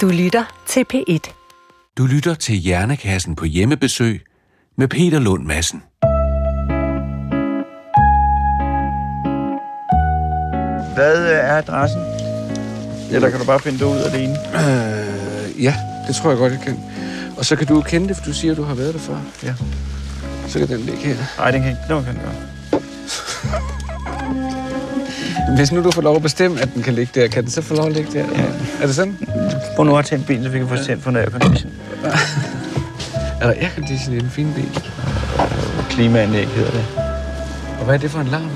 Du lytter til P1. Du lytter til Hjernekassen på hjemmebesøg med Peter Lund Madsen. Hvad er adressen? Eller kan du bare finde det ud alene? Øh, ja, det tror jeg godt, jeg kan. Og så kan du kende det, for du siger, at du har været der før. Ja. Så kan den ligge her. Nej, den kan ikke. Den kan den gøre. Hvis nu du får lov at bestemme, at den kan ligge der, kan den så få lov at ligge der? Ja. Er det sådan? Prøv nu at tænde bilen, så vi kan få tændt for en aircondition. Er der aircondition i den fine bil? Klimaanlæg hedder det. Og hvad er det for en larm?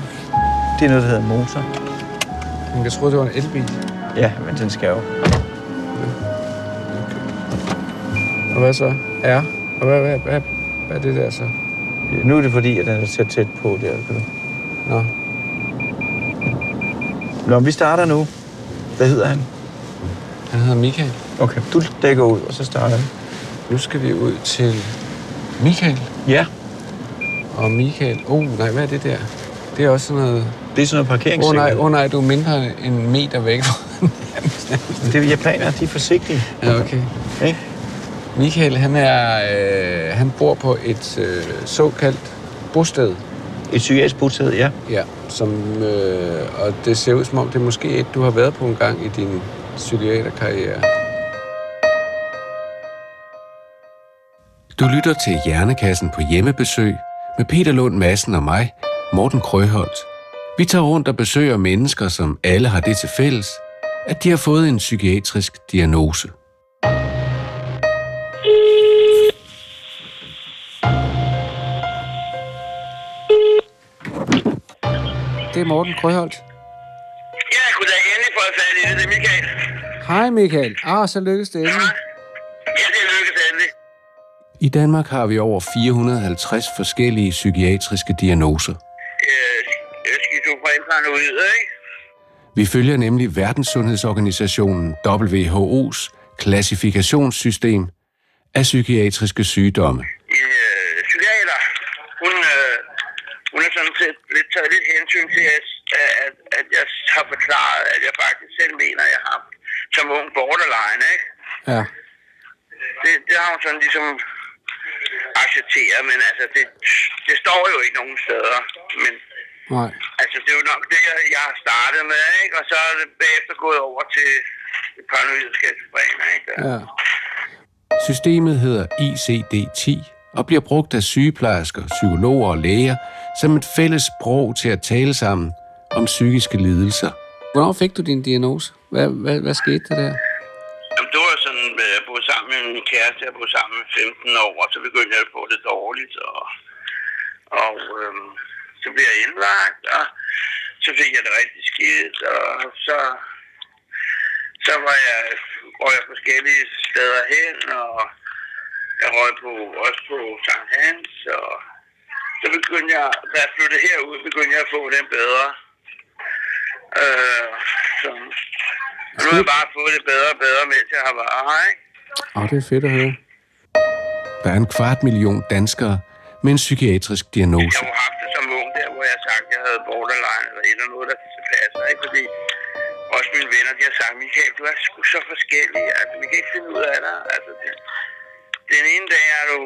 Det er noget, der hedder motor. Man kan tro, det var en elbil. Ja, men den skal jo. Og hvad så? R? Og hvad, hvad, hvad, hvad er det der så? Ja, Nu er det fordi, at den er tæt tæt på der. Kan du? Nå, Nå, vi starter nu. Hvad hedder han? han hedder Michael. Okay, du dækker ud, og så starter vi. Nu skal vi ud til Michael. Ja, Og Michael... Oh, nej, hvad er det der? Det er også sådan noget... det er sådan noget Åh oh, nej, parkeringssikkerhed. oh, nej, du er mindre end en meter væk. Det er japanere, de er forsigtige. ja, okay. Ikke? Michael, han, er, øh, han bor på et øh, såkaldt bosted. Et psykiatrisk bosted, ja. Ja, som, øh, og det ser ud som om, det er måske et, du har været på en gang i din psykiaterkarriere. Du lytter til Hjernekassen på hjemmebesøg med Peter Lund Madsen og mig, Morten Krøholt. Vi tager rundt og besøger mennesker, som alle har det til fælles, at de har fået en psykiatrisk diagnose. Det er Morten Krøholt. Ja, goddag. Endelig fået fat i det, det er Michael. Hej Michael. Ah, så lykkes det endelig. Ja, det lykkes endelig. I Danmark har vi over 450 forskellige psykiatriske diagnoser. Øh, skizofren paranoid, ikke? Vi følger nemlig Verdenssundhedsorganisationen WHO's klassifikationssystem af psykiatriske sygdomme. En øh, psykiater, hun, øh, hun har sådan set lidt taget lidt hensyn til, at, at, at jeg har forklaret, at jeg faktisk selv mener, at jeg har som ung borderline, ikke? Ja. Det, det har hun sådan ligesom accepteret, men altså, det, det står jo ikke nogen steder. Men Nej. Altså, det er jo nok det, jeg, jeg har startet med, ikke? Og så er det bagefter gået over til det paranoide skizofren, ikke? Ja. Systemet hedder ICD-10 og bliver brugt af sygeplejersker, psykologer og læger som et fælles sprog til at tale sammen om psykiske lidelser. Hvornår fik du din diagnose? Hvad, hvad, hvad skete der der? Jamen, det var sådan, at jeg boede sammen med min kæreste, jeg boede sammen med 15 år, og så begyndte jeg at få det dårligt, og, og øhm, så blev jeg indlagt, og så fik jeg det rigtig skidt, og så, så var jeg, røg jeg forskellige steder hen, og jeg røg på, også på Sankt Hans, og så begyndte jeg, da jeg flyttede herud, begyndte jeg at få det bedre. Øh, så, nu har jeg bare fået det bedre og bedre, mens jeg har været her, ikke? Åh, det er fedt at høre. Der er en kvart million danskere med en psykiatrisk diagnose. Jeg har haft det som ung der, hvor jeg har sagt, at jeg havde borderline eller et eller noget, der kan passe, ikke? Fordi også mine venner, de har sagt, Michael, du er sgu så forskellig. Altså, vi kan ikke finde ud af dig. Altså, det, den ene dag er du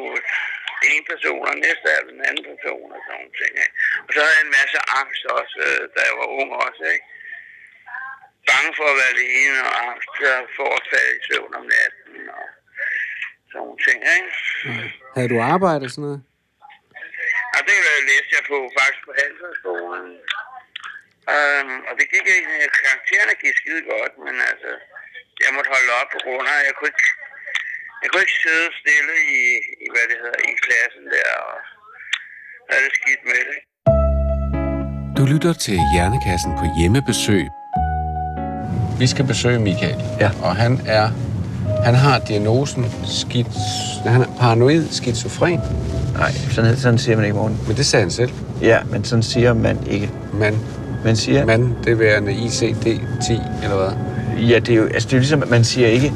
en person, og næste er du en anden person, og sådan nogle ting, ikke? Og så havde jeg en masse angst også, øh, da jeg var ung også, ikke? Bange for at være alene, og angst for at falde i søvn om natten, og sådan nogle ting, ikke? Havde du arbejdet sådan noget? Og det læste jeg på faktisk på Handelshøjskolen. Um, og det gik egentlig, karaktererne gik skide godt, men altså, jeg måtte holde op på grund af, at jeg kunne ikke, jeg kunne ikke sidde stille i, i, hvad det hedder, i klassen der, og have det skidt med det. Du lytter til Hjernekassen på hjemmebesøg. Vi skal besøge Michael. Ja. Og han er... Han har diagnosen skiz... Han er paranoid skizofren. Nej, sådan, sådan siger man ikke, Morten. Men det sagde han selv. Ja, men sådan siger man ikke. Man, Man siger... man det værende ICD-10, eller hvad? Ja, det er jo, altså, det er jo ligesom, at man siger ikke,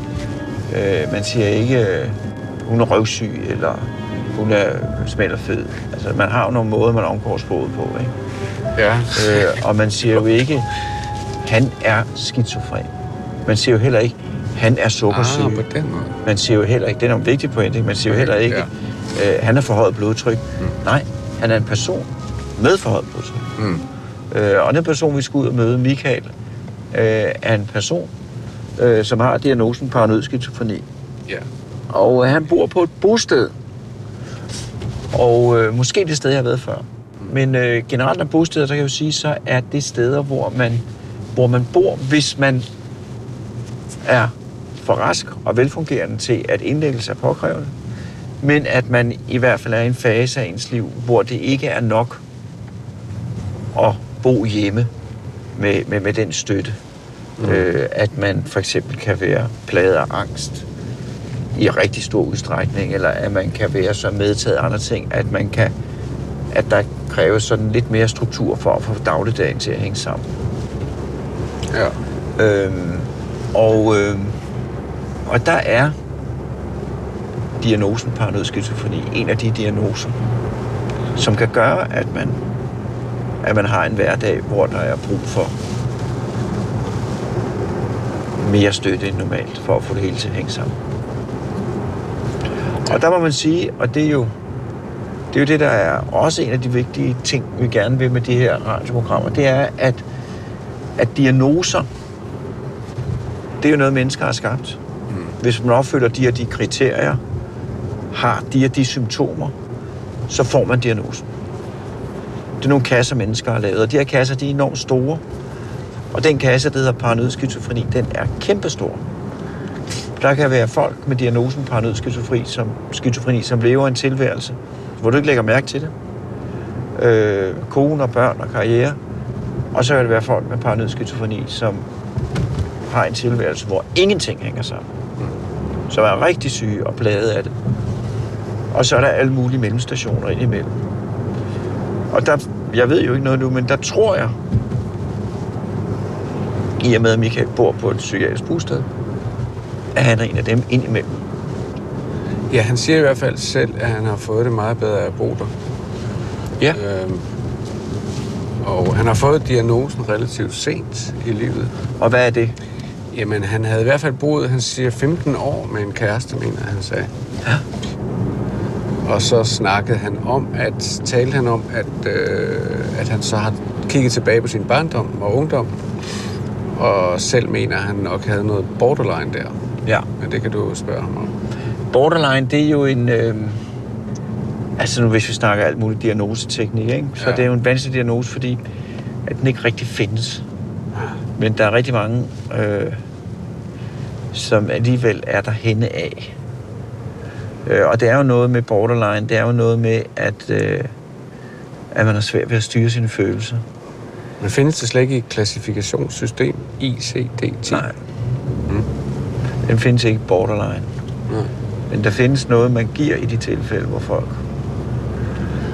øh, man siger ikke, øh, hun er røvsyg, eller hun er smal og fed. Altså, man har jo nogle måder, man omgår sproget på, ikke? Ja. Øh, og man siger jo ikke, han er skizofren. Man siger jo heller ikke, han er sukkersyg. Ah, på den måde. Man siger jo heller ikke, det er en vigtig pointe, man siger jo heller ikke, ja. øh, han er forhøjet blodtryk. Mm. Nej, han er en person med forhøjet blodtryk. Mm. Øh, og den person, vi skal ud og møde, Michael, øh, er en person, øh, som har diagnosen paranoid skizofreni. Ja. Og øh, han bor på et bosted. Og øh, måske det sted, jeg har været før. Men øh, generelt af bosteder, så kan jeg jo sige, så er det steder, hvor man, hvor man bor, hvis man er for rask og velfungerende til, at indlæggelse er påkrævende. Men at man i hvert fald er i en fase af ens liv, hvor det ikke er nok at bo hjemme med, med, med den støtte. Mm. Øh, at man for eksempel kan være plaget af angst i rigtig stor udstrækning, eller at man kan være så medtaget af andre ting, at man kan at der kræves sådan lidt mere struktur for at få dagligdagen til at hænge sammen. Ja. Øhm, og, øhm, og der er diagnosen paranoid skizofreni en af de diagnoser, som kan gøre, at man, at man har en hverdag, hvor der er brug for mere støtte end normalt, for at få det hele til at hænge sammen. Og der må man sige, og det er jo det, er jo det der er også en af de vigtige ting, vi gerne vil med de her radioprogrammer, det er, at, at diagnoser, det er jo noget, mennesker har skabt. Mm. Hvis man opfylder de her de kriterier, har de her de symptomer, så får man diagnosen. Det er nogle kasser, mennesker har lavet, og de her kasser, de er enormt store. Og den kasse, der hedder paranoid skizofreni, den er kæmpestor. Der kan være folk med diagnosen paranoid skizofreni, som, skizofreni, som lever en tilværelse, hvor du ikke lægger mærke til det. Øh, kone og børn og karriere. Og så kan det være folk med paranoid skizofreni, som har en tilværelse, hvor ingenting hænger sammen. Som er rigtig syge og plaget af det. Og så er der alle mulige mellemstationer indimellem. Og der, jeg ved jo ikke noget nu, men der tror jeg, i og med at Michael bor på et psykiatrisk bosted, at han er en af dem indimellem. Ja, han siger i hvert fald selv, at han har fået det meget bedre af at bo der. Ja. Øhm, og han har fået diagnosen relativt sent i livet. Og hvad er det? Jamen, han havde i hvert fald boet, han siger, 15 år med en kæreste, mener han sagde. Ja. Og så snakkede han om, at talte han om, at, øh, at han så har kigget tilbage på sin barndom og ungdom, og selv mener, at han nok havde noget borderline der. Ja. Men det kan du spørge ham om. Borderline, det er jo en... Øh, altså nu, hvis vi snakker alt muligt diagnoseteknik, ikke? så Ja. det er jo en vanskelig diagnose, fordi at den ikke rigtig findes. Men der er rigtig mange, øh, som alligevel er der henne af. Øh, og det er jo noget med borderline, det er jo noget med, at, øh, at man har svært ved at styre sine følelser. Men findes det slet ikke i et klassifikationssystem? ICD-10? Nej. Den findes ikke borderline. Nej. Men der findes noget, man giver i de tilfælde, hvor folk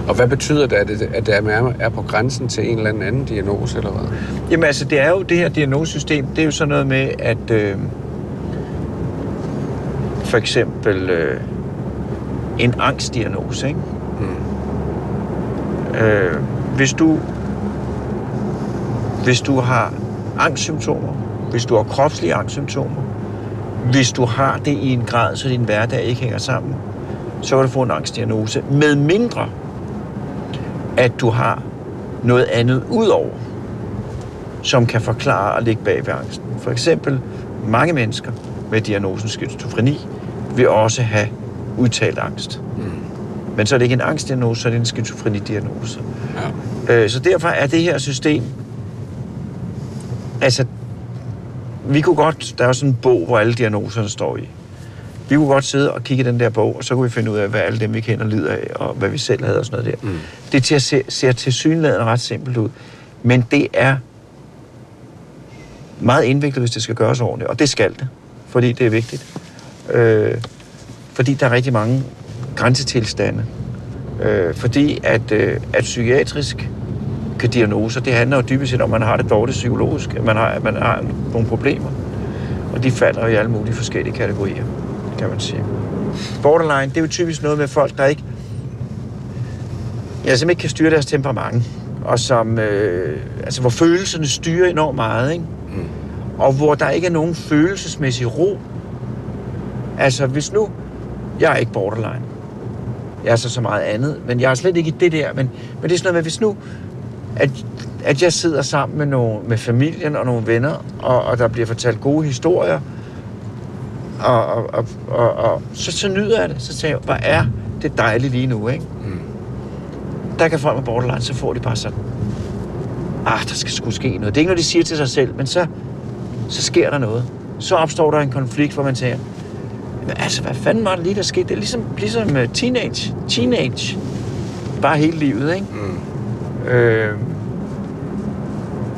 Og hvad betyder det, at det, at det er, er på grænsen til en eller anden anden diagnose, eller hvad? Jamen altså, det er jo det her diagnosesystem, det er jo sådan noget med, at øh, for eksempel øh, en angstdiagnose, ikke? Mm. Øh, hvis du hvis du har angstsymptomer, hvis du har kropslige angstsymptomer, hvis du har det i en grad, så din hverdag ikke hænger sammen, så kan du få en angstdiagnose, med mindre at du har noget andet udover, som kan forklare og ligge bag ved angsten. For eksempel, mange mennesker med diagnosen skizofreni vil også have udtalt angst. Mm. Men så er det ikke en angstdiagnose, så er det en skizofrenidiagnose. Ja. Øh, så derfor er det her system... Altså, vi kunne godt... Der er jo sådan en bog, hvor alle diagnoserne står i. Vi kunne godt sidde og kigge i den der bog, og så kunne vi finde ud af, hvad alle dem, vi kender, lider af, og hvad vi selv havde og sådan noget der. Mm. Det til at se, ser til synligheden ret simpelt ud. Men det er meget indviklet, hvis det skal gøres ordentligt. Og det skal det, fordi det er vigtigt. Øh, fordi der er rigtig mange grænsetilstande. Øh, fordi at, øh, at psykiatrisk diagnoser, det handler jo dybest set om, at man har det dårligt psykologisk, at man har, at man har nogle problemer. Og de falder jo i alle mulige forskellige kategorier, kan man sige. Borderline, det er jo typisk noget med folk, der ikke, ja, som ikke kan styre deres temperament, og som, øh, altså hvor følelserne styrer enormt meget, ikke? Mm. og hvor der ikke er nogen følelsesmæssig ro. Altså, hvis nu... Jeg er ikke borderline. Jeg er så så meget andet, men jeg er slet ikke i det der. Men, men det er sådan noget med, hvis nu... At, at jeg sidder sammen med, nogle, med familien og nogle venner, og, og der bliver fortalt gode historier, og, og, og, og, og så, så nyder jeg det. Så tænker jeg, hvor er det dejligt lige nu, ikke? Mm. Der kan folk med borderline, så får de bare sådan, ah, der skal sgu ske noget. Det er ikke noget, de siger til sig selv, men så, så sker der noget. Så opstår der en konflikt, hvor man tænker, men altså, hvad fanden var det lige, der skete? Det er ligesom, ligesom øh, teenage. Teenage. Bare hele livet, ikke? Mm. Øh,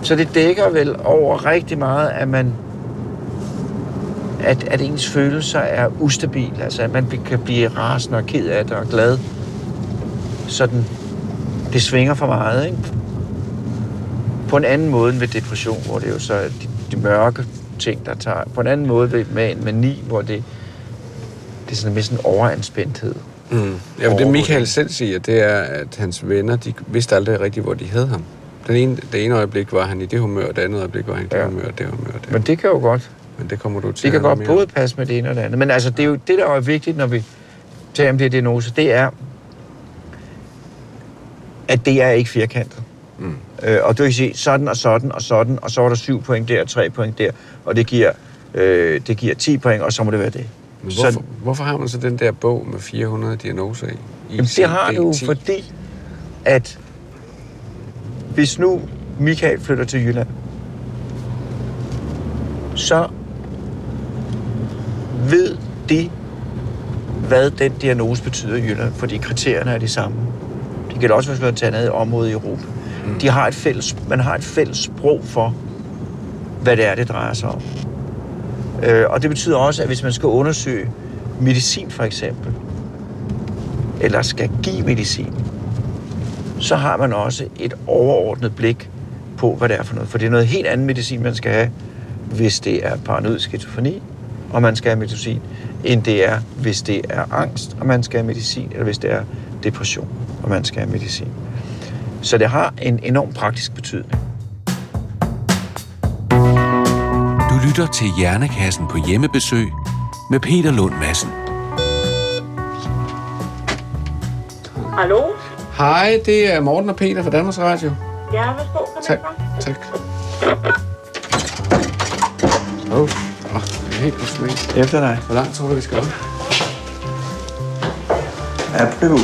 så det dækker vel over rigtig meget, at man at, at ens følelser er ustabile, Altså, at man kan blive rasende og ked af det og glad. Sådan, det svinger for meget, ikke? På en anden måde end ved depression, hvor det jo så er de, de mørke ting, der tager. På en anden måde ved, med en mani, hvor det, det er sådan mere sådan overanspændthed. Mm. Ja, men det Michael selv siger, det er, at hans venner, de vidste aldrig rigtigt, hvor de havde ham. Den ene, det ene øjeblik var han i det humør, og det andet øjeblik var han i det Ja. humør, og det humør. Det. Men det kan jo godt Men det kommer du til Det kan godt mere. både passe med det ene og det andet. Men altså, det er jo det, der er vigtigt, når vi taler om det her diagnose, det er, at det er ikke firkantet. Mm. Øh, og du kan sige sådan og sådan og sådan, og så er der syv point der, tre point der, og det giver, øh, det giver 10 point, og så må det være det. Men Så- hvorfor, hvorfor har man så den der bog med 400 diagnoser i? Jamen, det har du, ICD-10? fordi at hvis nu Michael flytter til Jylland, så ved de, hvad den diagnose betyder i Jylland, fordi kriterierne er de samme. De kan også være slået til andet område i Europa. Mm. De har et fælles, man har et fælles sprog for, hvad det er, det drejer sig om. Øh, og det betyder også, at hvis man skal undersøge medicin for eksempel, eller skal give medicin, så har man også et overordnet blik på, hvad det er for noget. For det er noget helt andet medicin, man skal have, hvis det er paranoid skizofreni, og man skal have medicin, end det er, hvis det er angst, og man skal have medicin, eller hvis det er depression, og man skal have medicin. Så det har en enorm praktisk betydning. Lytter til Hjernekassen på hjemmebesøg med Peter Lund Madsen. Hallo? Hej, det er Morten og Peter fra Danmarks Radio. Ja, værsgo, Tak. Tak. Åh, oh, oh, det er helt på. Efter dig. Hvor langt tror du, vi skal op? Apropos.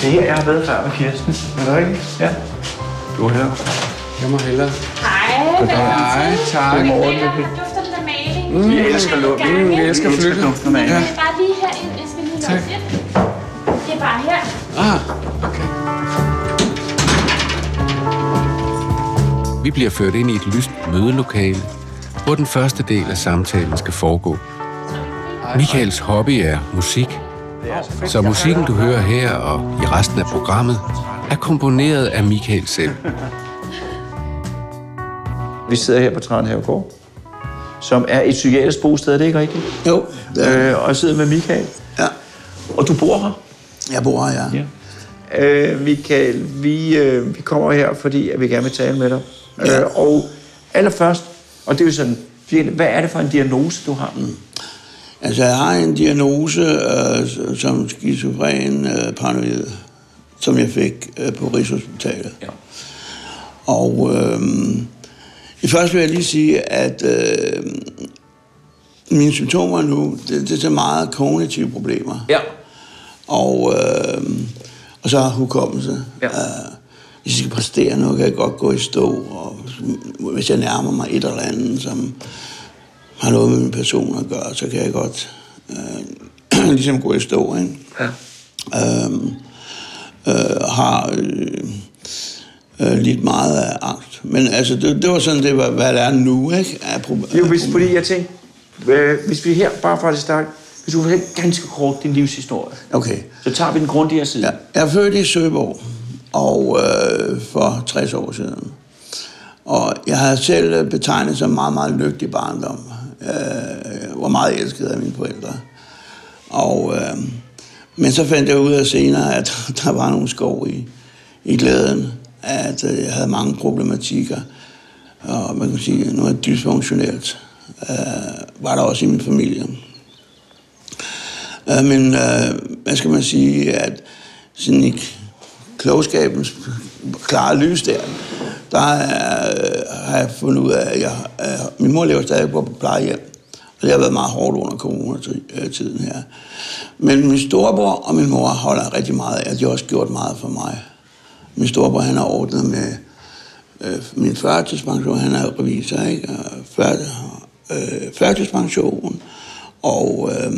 Det er her, jeg har været før med Kirsten. Er det rigtigt? Ja. Du er her. Jeg må hellere. Hej, velkommen Hej, til. tak. Godmorgen. Peter, dufter lidt af maling. Vi elsker lugt. Mm, vi elsker Vi elsker flytte. duften af maling. Ja. Det er bare lige herind. Jeg skal lige låse ind. Det er bare her. Ah, okay. Vi bliver ført ind i et lyst mødelokale, hvor den første del af samtalen skal foregå. Michaels hobby er musik, så musikken du hører her og i resten af programmet er komponeret af Michael selv. Vi sidder her på Tranhavegård, som er et psykiatrisk bosted, er det ikke rigtigt? Jo, det er, Øh, og jeg sidder med Michael. ja. Og du bor her? Jeg bor her, ja. Ja. Øh, Michael, vi, øh, vi kommer her, fordi at vi gerne vil tale med dig. Ja. Øh, og allerførst, og det er jo sådan, hvad er det for en diagnose, du har? Mm. Altså, jeg har en diagnose øh, som skizofren øh, paranoid, som jeg fik øh, på Rigshospitalet. Ja. Og øh, først vil jeg lige sige, at øh, mine symptomer nu, det, det er så meget kognitive problemer. Ja. Og, øh, og så hukommelse. Ja. Øh, hvis jeg skal præstere noget, kan jeg godt gå i stå. Og hvis jeg nærmer mig et eller andet, som har noget med min person at gøre, så kan jeg godt øh, ligesom gå i stå. Ikke? Ja. Øhm, øh, har øh, øh, lidt meget af angst. Men altså, det, det var sådan, det var, hvad det er nu, ikke? Af pro- Jo, hvis, fordi jeg tænkte, øh, hvis vi her, bare fra det start, hvis du fortæller ganske kort din livshistorie, Okay. så tager vi den grundigere side. Ja, jeg er født i Søborg og øh, for 60 år siden. Og jeg har selv øh, betegnet som meget, meget lykkelig barndom. Øh, jeg var meget elsket af mine forældre. Og, øh, men så fandt jeg ud af senere, at der var nogle skov i, i glæden, at øh, jeg havde mange problematikker. og man kan sige, noget dysfunktionelt, øh, var der også i min familie. Øh, men øh, hvad skal man sige, at sådan i klogskabens klare lys der, der øh, har jeg fundet ud af, at jeg, øh, min mor lever stadig på plejehjem. Og det har været meget hårdt under coronatiden her. Men min storebror og min mor holder rigtig meget af, at de har også gjort meget for mig. Min storebror, han har ordnet med øh, min førtidspension, han er revisor, ikke? Før, øh, førtidspension, og øh,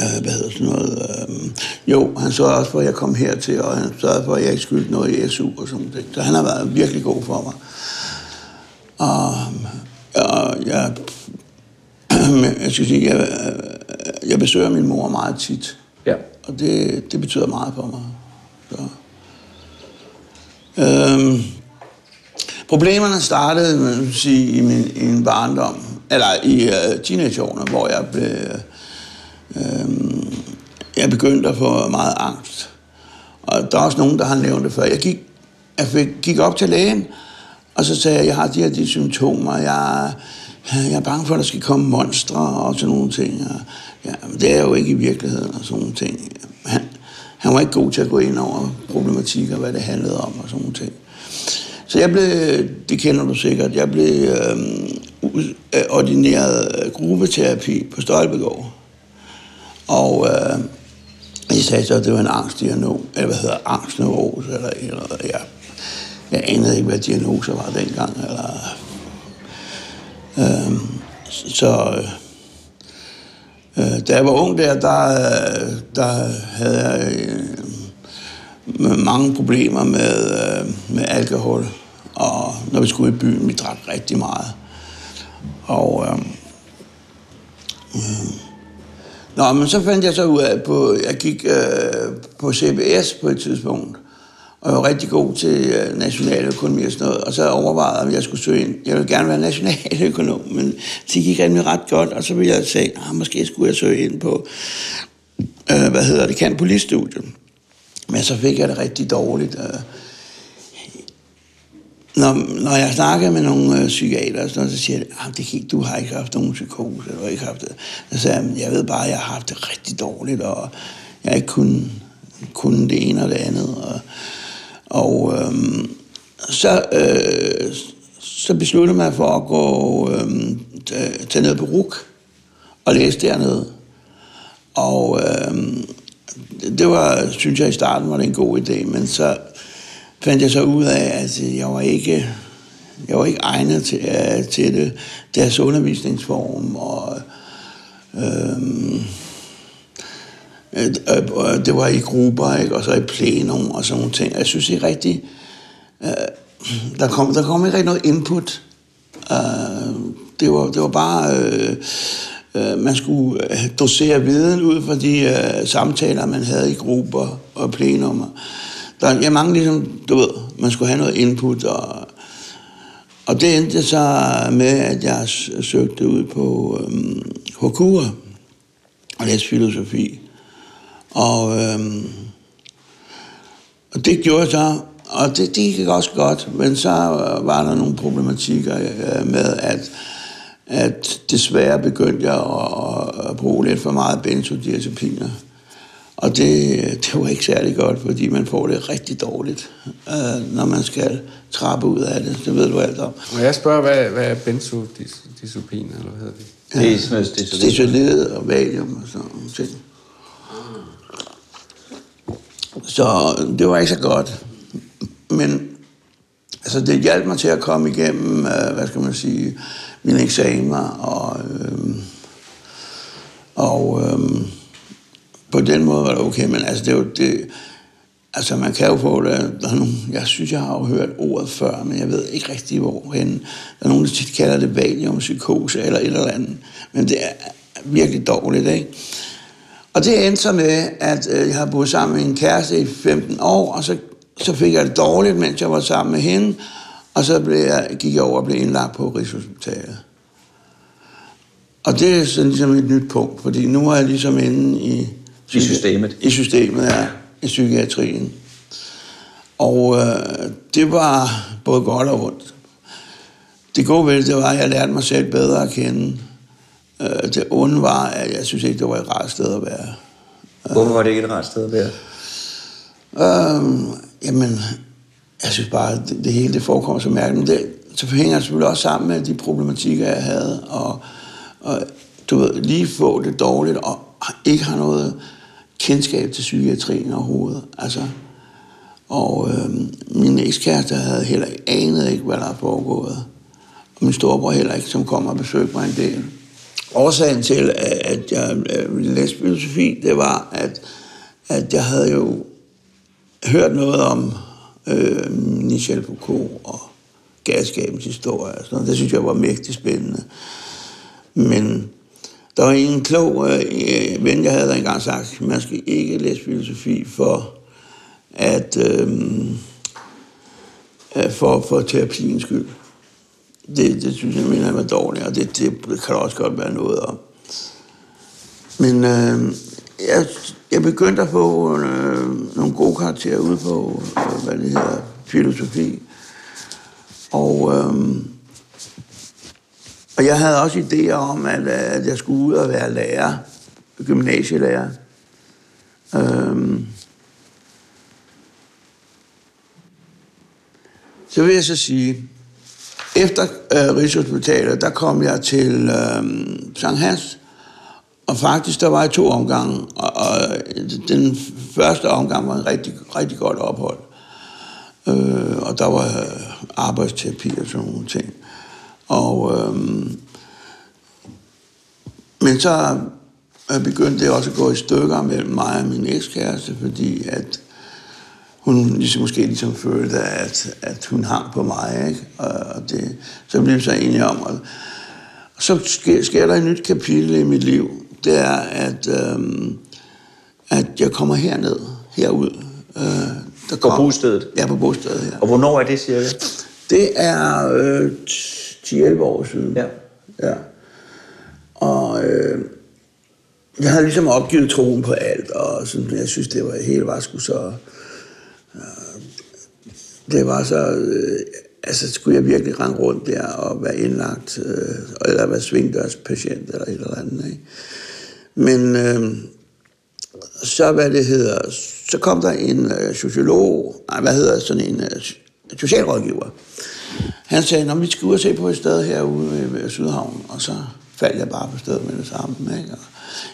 øh, hvad hedder sådan noget, øh, jo, han sørgede også for, at jeg kom hertil, og han sørgede for, at jeg ikke skyldte noget i SU og sådan noget. Så han har været virkelig god for mig. Og, og jeg, jeg skal sige, jeg, jeg besøger min mor meget tit. Ja. Og det, det betyder meget for mig. Så. Øhm, problemerne startede man vil sige, i, min, i min barndom, eller i uh, teenageårene, hvor jeg blev... Øhm, jeg begyndte at få meget angst. Og der er også nogen, der har nævnt det før. Jeg gik, jeg fik, gik op til lægen, og så sagde jeg, jeg har de her de symptomer. Jeg, jeg er bange for, at der skal komme monstre og sådan nogle ting. Og, ja, det er jo ikke i virkeligheden og sådan nogle ting. Han, han var ikke god til at gå ind over problematikker, hvad det handlede om og sådan nogle ting. Så jeg blev, det kender du sikkert, jeg blev øhm, øh, ordineret gruppeterapi på Stolpegård. Og øh, jeg sagde så, at det var en angstdiagnose, eller hvad hedder angstneurose, eller, eller ja. Jeg anede ikke, hvad diagnoser var dengang, eller... Øhm, øh, så... Øh, da jeg var ung der, der, der havde jeg øh, mange problemer med, øh, med alkohol. Og når vi skulle i byen, vi drak rigtig meget. Og... Øh, øh, Nå, men så fandt jeg så ud af, på, jeg gik øh, på CBS på et tidspunkt, og jeg var rigtig god til øh, nationaløkonomi og sådan noget, og så overvejede jeg, om jeg skulle søge ind. Jeg ville gerne være nationaløkonom, men det gik rimelig ret godt, og så ville jeg sige, at måske skulle jeg søge ind på, øh, hvad hedder det, kan politistudiet. Men så fik jeg det rigtig dårligt. Øh. Når, når jeg snakker med nogle øh, psykiater, så, så siger de, at det ikke, du har ikke haft nogen psykose, du har ikke haft det. Så sagde jeg, jeg ved bare, at jeg har haft det rigtig dårligt, og jeg ikke kunne, kunne det ene og det andet. Og, og øh, så, øh, så besluttede man mig for at gå øh, til ned på RUK og læse dernede. Og øh, det var, synes jeg i starten var det en god idé, men så fandt jeg så ud af, at jeg var ikke, jeg var ikke egnet til, uh, til det, deres undervisningsform, og øh, det var i grupper, ikke? og så i plenum og sådan nogle ting. Jeg synes ikke rigtig, øh, der, kom, der kom ikke rigtig noget input. Øh, det, var, det var bare, øh, man skulle dosere viden ud fra de samtaler, man havde i grupper og plenummer. Der, jeg mange ligesom, du ved, man skulle have noget input, og, og det endte så med, at jeg søgte ud på øhm, HKU'er og læste filosofi. Og, øhm, og det gjorde jeg så, og det, det gik også godt, men så var der nogle problematikker øh, med, at, at desværre begyndte jeg at, at bruge lidt for meget benzodiazepiner. Og det, det var ikke særlig godt, fordi man får det rigtig dårligt, øh, når man skal trappe ud af det. Det ved du alt om. Og jeg spørger, hvad, hvad er benzodiazepin, eller hvad hedder det? Ja. Det er sådan noget stesolid og valium og sådan noget ting. Så det var ikke så godt. Men altså, det hjalp mig til at komme igennem, øh, hvad skal man sige, mine eksamener og... Øh, og øh, på den måde var det okay, men altså, det er jo det, altså man kan jo få det, der er nogle, jeg synes, jeg har jo hørt ordet før, men jeg ved ikke rigtig, hvorhen. Der er nogen, der tit kalder det valiumpsykose eller et eller andet, men det er virkelig dårligt, ikke? Og det endte så med, at øh, jeg har boet sammen med en kæreste i 15 år, og så, så fik jeg det dårligt, mens jeg var sammen med hende, og så blev jeg, gik jeg over og blev indlagt på Rigshospitalet. Og det er sådan ligesom et nyt punkt, fordi nu er jeg ligesom inde i i systemet? I systemet, ja. I psykiatrien. Og øh, det var både godt og ondt. det gode ved det, det var, at jeg lærte mig selv bedre at kende. Øh, det onde var, at jeg synes ikke, det var et rart sted at være. Hvorfor var det ikke et rart sted at være? Øhm, jamen, jeg synes bare, at det, det hele det forekommer så mærkeligt. Men det, så hænger det selvfølgelig også sammen med de problematikker, jeg havde. Og, og du ved, lige få det dårligt, og ikke har noget kendskab til psykiatrien overhovedet. Altså, og øhm, min ekskæreste havde heller ikke anet ikke, hvad der er foregået. Og min storebror heller ikke, som kom og besøgte mig en del. Årsagen til, at jeg læste læse filosofi, det var, at, at jeg havde jo hørt noget om øh, Michel Foucault og galskabens historie. Og sådan noget. Det synes jeg var mægtig spændende. Men der var en klog øh, ven, jeg havde der engang sagt, at man skal ikke læse filosofi for at øh, øh for, for terapiens skyld. Det, det synes jeg, mener var dårligt, og det, det kan der også godt være noget om. Men øh, jeg, jeg begyndte at få øh, nogle gode karakterer ude på, øh, hvad det hedder, filosofi. Og, øh, og jeg havde også idéer om, at, øh, at jeg skulle ud og være lærer, gymnasielærer. Øh, så vil jeg så sige, efter øh, Rigshospitalet, der kom jeg til øh, Sankt Hans, og faktisk, der var jeg to omgange, og, og øh, den første omgang var en rigtig, rigtig godt ophold. Øh, og der var øh, arbejdsterapi og sådan nogle ting. Og, øh, men så begyndte det også at gå i stykker mellem mig og min ekskæreste, fordi at hun ligesom, måske ligesom følte, at, at hun hang på mig. Ikke? Og det, så blev vi så enige om. Og, og så sker, sker der et nyt kapitel i mit liv. Det er, at, øhm, at jeg kommer herned, herud. Øh, der På bostedet? Ja, på bostedet her. Og hvornår er det cirka? Det er øh, 10-11 år siden. Ja. ja. Og øh, jeg havde ligesom opgivet troen på alt, og sådan, jeg synes, det var helt var sgu så... Øh, det var så... Øh, altså, skulle jeg virkelig rende rundt der og være indlagt, øh, eller være svingdørspatient eller et eller andet, ikke? Men øh, så, hvad det hedder, så kom der en øh, sociolog, nej, hvad hedder sådan en øh, socialrådgiver. Han sagde, at vi skal ud og se på et sted herude ved, ved Sydhavn, og så faldt jeg bare på stedet med det samme. Ikke? Og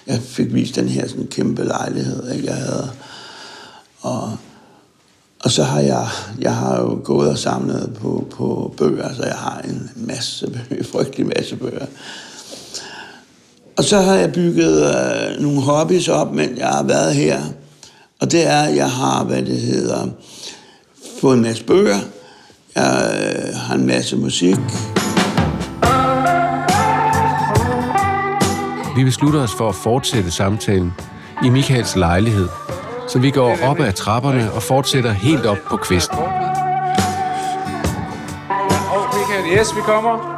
jeg fik vist den her sådan kæmpe lejlighed, ikke? jeg havde. Og, og så har jeg, jeg har jo gået og samlet på, på bøger, så jeg har en masse bøger, frygtelig masse bøger. Og så har jeg bygget øh, nogle hobbies op, men jeg har været her. Og det er, at jeg har, hvad det hedder, fået en masse bøger. Jeg øh, har en masse musik. Vi beslutter os for at fortsætte samtalen i Michaels lejlighed, så vi går op ad trapperne og fortsætter helt op på kvisten. Yes, vi kommer.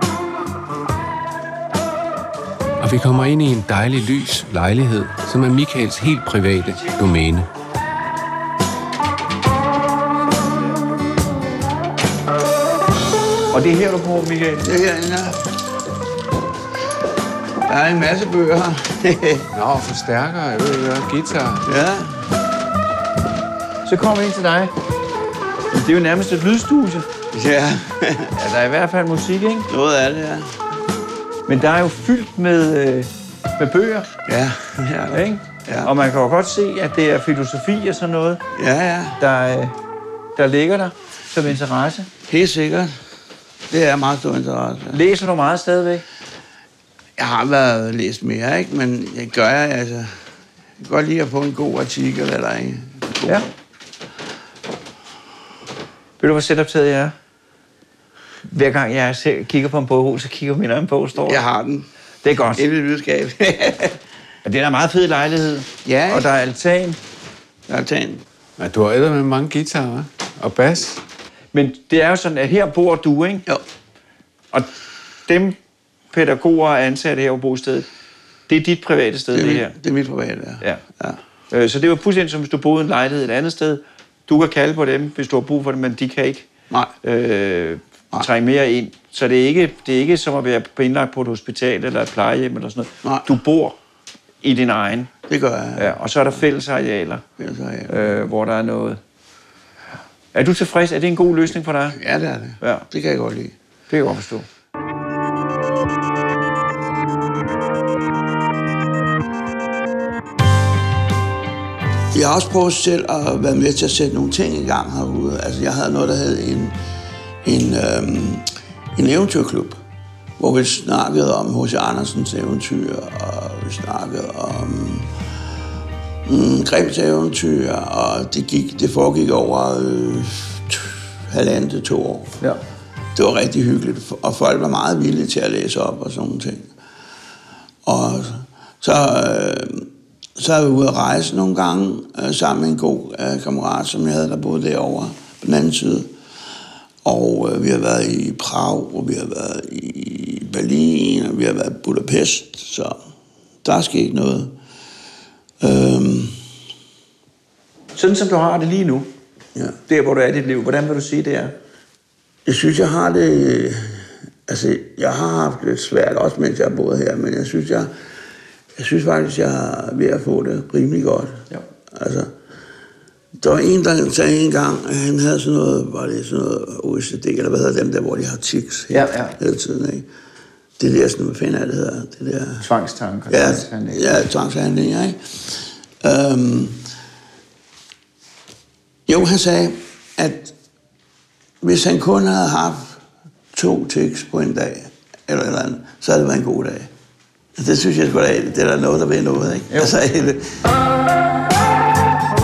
Og vi kommer ind i en dejlig lys lejlighed, som er Michaels helt private domæne. Og det er her, du bor, Michael? Det er herinde her. Der er en masse bøger her. Nå, forstærker, jeg ved guitar. ja. Så kommer vi ind til dig. Men Det er jo nærmest et lydstudie. Ja, Ja, der er i hvert fald musik, ikke? noget af det, ja. Men der er jo fyldt med, øh, med bøger, Ja, ja. ikke? Ja. Og man kan jo godt se, at det er filosofi og sådan noget, Ja, ja. der, øh, der ligger der som interesse. Helt sikkert. Det er meget stor interesse. Læser du meget stadigvæk? Jeg har været læst mere, ikke? Men jeg gør jeg, altså... Jeg kan godt lide at få en god artikel, eller en god... Ja. Ved du, hvad setuptaget er? Hver gang jeg ser, kigger på en bog, så kigger min egen bog, står der. Jeg har den. Det er godt. Et lydskab. Og det er en meget fed lejlighed. Ja? Og der er altan. jeg har taget den. Ja, du har æder med mange guitarer og bas. Men det er jo sådan, at her bor du, ikke? Jo. Og dem pædagoger og ansatte her på bostedet, det er dit private sted, Det det, er, her. mit, det er mit private, ja. Ja. ja. Øh, Så det var fuldstændig som hvis du boede i en lejlighed et andet sted. Du kan kalde på dem, hvis du har brug for det, men de kan ikke Nej. øh, trænge mere ind. Så det er, ikke, det er ikke som at være på indlagt på et hospital eller et plejehjem eller sådan noget. Nej. Du bor i din egen. Det gør jeg. Ja, og så er der fællesarealer, Fælles arealer. øh, hvor der er noget. Er du tilfreds? Er det en god løsning for dig? Ja, det er det. Ja. Det kan jeg godt lide. Det kan jeg godt forstå. Har også prøvet selv at være med til at sætte nogle ting i gang herude. Altså, jeg havde noget, der hed en, en, øhm, en eventyrklub, hvor vi snakkede om H.C. Andersens eventyr, og vi snakkede om mm, Grebs eventyr, og det, gik, det foregik over øh, halvandet til to år. Ja. Det var rigtig hyggeligt, og folk var meget villige til at læse op og sådan nogle ting. Og så, øh, så er vi ude at rejse nogle gange øh, sammen med en god øh, kammerat, som jeg havde, der boede derovre på den anden side. Og øh, vi har været i Prag, og vi har været i Berlin, og vi har været i Budapest, så der er sket noget. Øhm, Sådan som du har det lige nu, ja. der hvor du er i dit liv, hvordan vil du sige det er? Jeg synes, jeg har det... Altså, jeg har haft det svært, også mens jeg har boet her, men jeg synes, jeg, jeg synes faktisk, jeg er ved at få det rimelig godt. Ja. Altså, der var en, der sagde en gang, at han havde sådan noget, var det sådan noget OCD, eller hvad hedder dem der, hvor de har tics hele, Ja, ja. hele tiden, ikke? Det der, sådan, hvad fanden er det hedder? Det der... Tvangstanker. Ja, tvangshandlinger. ja tvangshandlinger, ikke? Øhm, jo, han sagde, at hvis han kun havde haft to tics på en dag, eller, eller andet, så havde det været en god dag. Det synes jeg sgu da, det er der noget, der ved noget, ikke? Jo. Altså,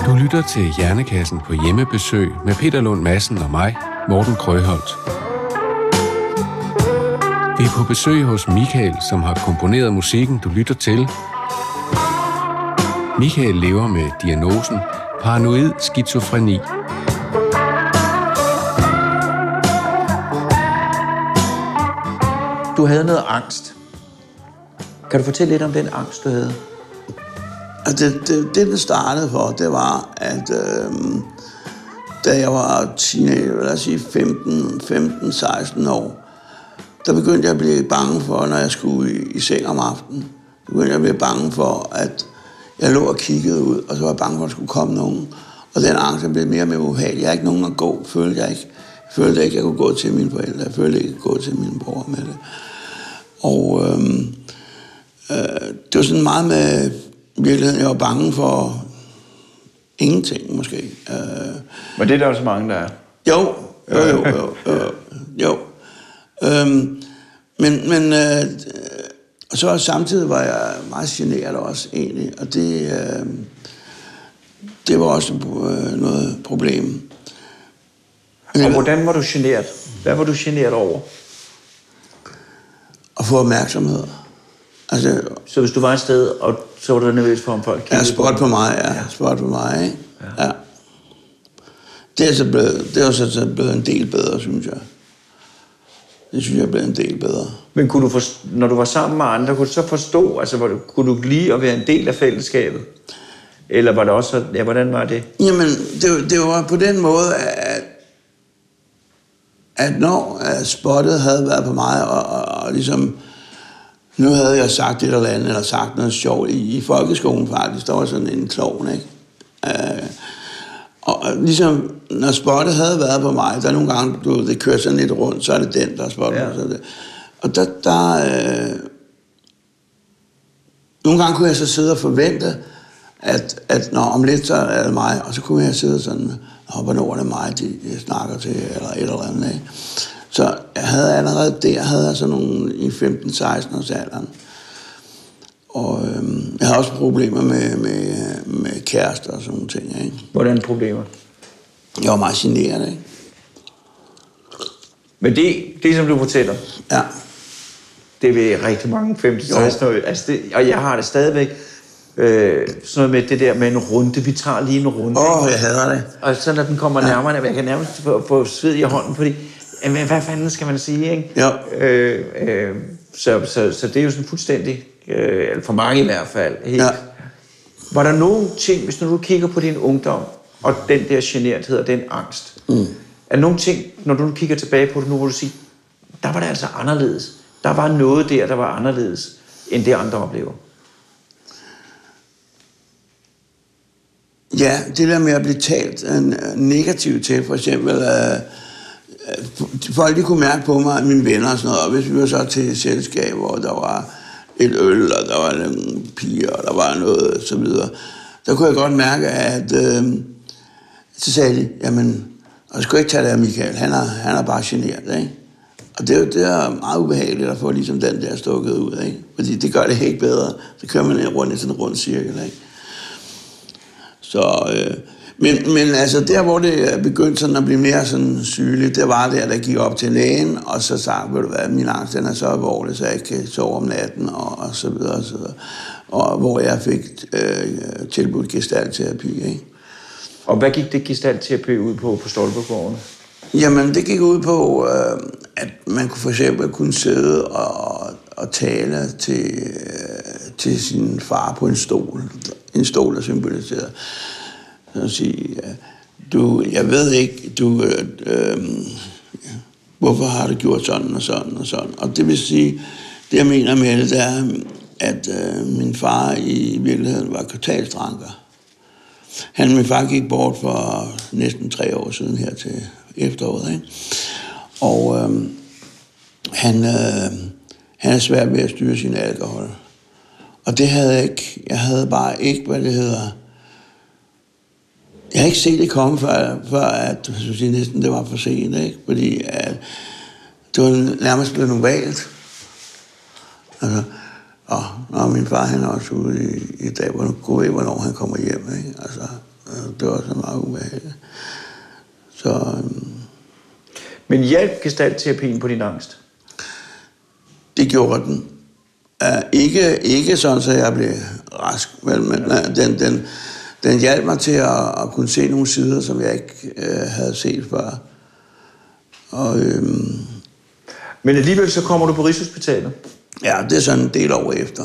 Du lytter til Hjernekassen på hjemmebesøg med Peter Lund Madsen og mig, Morten Krøholt. Vi er på besøg hos Michael, som har komponeret musikken, du lytter til. Michael lever med diagnosen paranoid skizofreni. Du havde noget angst. Kan du fortælle lidt om den angst, du havde? Altså, det, det, det, det startede for, det var, at øh, da jeg var teenager, lad os sige 15, 15, 16 år, der begyndte jeg at blive bange for, når jeg skulle i, i seng om aftenen. Begyndte jeg at blive bange for, at jeg lå og kiggede ud, og så var jeg bange for, at der skulle komme nogen. Og den angst blev mere og mere ubehagelig. Jeg havde ikke nogen at gå, følte jeg ikke. Jeg følte ikke, at jeg kunne gå til mine forældre. Jeg følte ikke, at jeg kunne gå til mine bror med det. Og øhm, øh, det var sådan meget med virkeligheden, jeg var bange for ingenting måske. Øh, Men det er der også mange, der er. jo, jo, jo, jo, jo, jo. Øhm, men, men øh, og så samtidig var jeg meget generet også egentlig, og det, øh, det var også øh, noget problem. Og hvordan var du generet? Hvad var du generet over? At få opmærksomhed. Altså, Så hvis du var et sted, og så var du nervøs for, om folk Ja, kiggede spot dig? på mig, ja. Spot på mig, ikke? Ja. Det er, så blevet, det er så, så blevet en del bedre, synes jeg. Det synes jeg er blevet en del bedre. Men kunne du forstå, når du var sammen med andre, kunne du så forstå, altså var du, kunne du lide at være en del af fællesskabet? Eller var det også, så- ja, hvordan var det? Jamen, det, var- det var på den måde, at, at når at spottet havde været på mig, og, og, og ligesom, nu havde jeg sagt et eller andet, eller sagt noget sjovt i, i folkeskolen faktisk, der var sådan en klovn, ikke? Øh, og, og ligesom, når spottet havde været på mig, der er nogle gange, du, det kører sådan lidt rundt, så er det den, der er spottet. Ja. Det. Og der, der øh, nogle gange kunne jeg så sidde og forvente, at, at når om lidt, så er det mig, og så kunne jeg sidde sådan, Nå, hvornår er det mig, de, de snakker til, eller et eller andet. Ikke? Så jeg havde allerede der, havde jeg sådan nogle i 15-16 års alderen. Og øhm, jeg havde også problemer med, med, med kærester og sådan nogle ting. Ikke? Hvordan problemer? Jeg var meget generet, ikke? Men det, det som du fortæller, Ja. det vil rigtig mange 15-16 år. Altså det, og jeg har det stadigvæk. Øh, sådan noget med det der med en runde. Vi tager lige en runde. Åh, oh, jeg hader det. Og så når den kommer nærmere, jeg kan nærmest få, få sved i hånden, fordi, jamen, hvad fanden skal man sige, ikke? Ja. Øh, øh, så, så, så det er jo sådan fuldstændig, øh, for mange i hvert fald, helt. Ja. Var der nogle ting, hvis nu du kigger på din ungdom, og den der generthed og den angst, mm. Er nogle ting, når du nu kigger tilbage på det nu, hvor du siger, der var det altså anderledes. Der var noget der, der var anderledes, end det andre oplever. Ja, det der med at blive talt øh, negativt til, for eksempel, øh, folk de kunne mærke på mig, at mine venner og sådan noget, og hvis vi var så til et selskab, hvor der var et øl, og der var nogle piger, og der var noget, og så videre, der kunne jeg godt mærke, at øh, så sagde de, jamen, og skulle ikke tage det af Michael, han er, han er bare generet, ikke? Og det, er jo- det er meget ubehageligt at få ligesom den der stukket ud, ikke? Fordi det gør det ikke bedre. Så kører man rundt i sådan en rund cirkel, ikke? Så, øh, men, men altså der, hvor det begyndte sådan at blive mere sådan sygeligt, det var der, der gik op til lægen, og så sagde, ved du hvad, min angst den er så alvorlig, så jeg ikke kan sove om natten, og, og så videre, og så videre. Og hvor jeg fik øh, tilbudt gestaltterapi, ikke? Og hvad gik det gestaltterapi ud på på Stolpegården? Jamen, det gik ud på, øh, at man kunne for eksempel kunne sidde og, og tale til, øh, til sin far på en stol. En stol, der symboliserede. Så sige, du, jeg ved ikke, du, øh, øh, hvorfor har du gjort sådan og sådan og sådan. Og det vil sige, det jeg mener med det, det er, at øh, min far i virkeligheden var kvartalsdranker. Han, min far gik bort for næsten tre år siden her til efteråret, ikke? Og øh, han, øh, han er svært ved at styre sin alkohol. Og det havde jeg ikke. Jeg havde bare ikke, hvad det hedder... Jeg har ikke set det komme, før, før at, jeg synes, næsten det var for sent, ikke? Fordi at, det var nærmest blevet normalt. Altså, og når min far han er også ude i, i dag, hvor du ved, hvornår han kommer hjem. Ikke? Altså, øh, det var så meget ubehageligt. Så øhm, Men hjalp gestaltterapien på din angst? det gjorde den. Uh, ikke, ikke sådan, så jeg blev rask, vel, men uh, den, den, den hjalp mig til at, at kunne se nogle sider, som jeg ikke uh, havde set før. Og øhm, Men alligevel så kommer du på Rigshospitalet. ja, det er sådan en del år efter.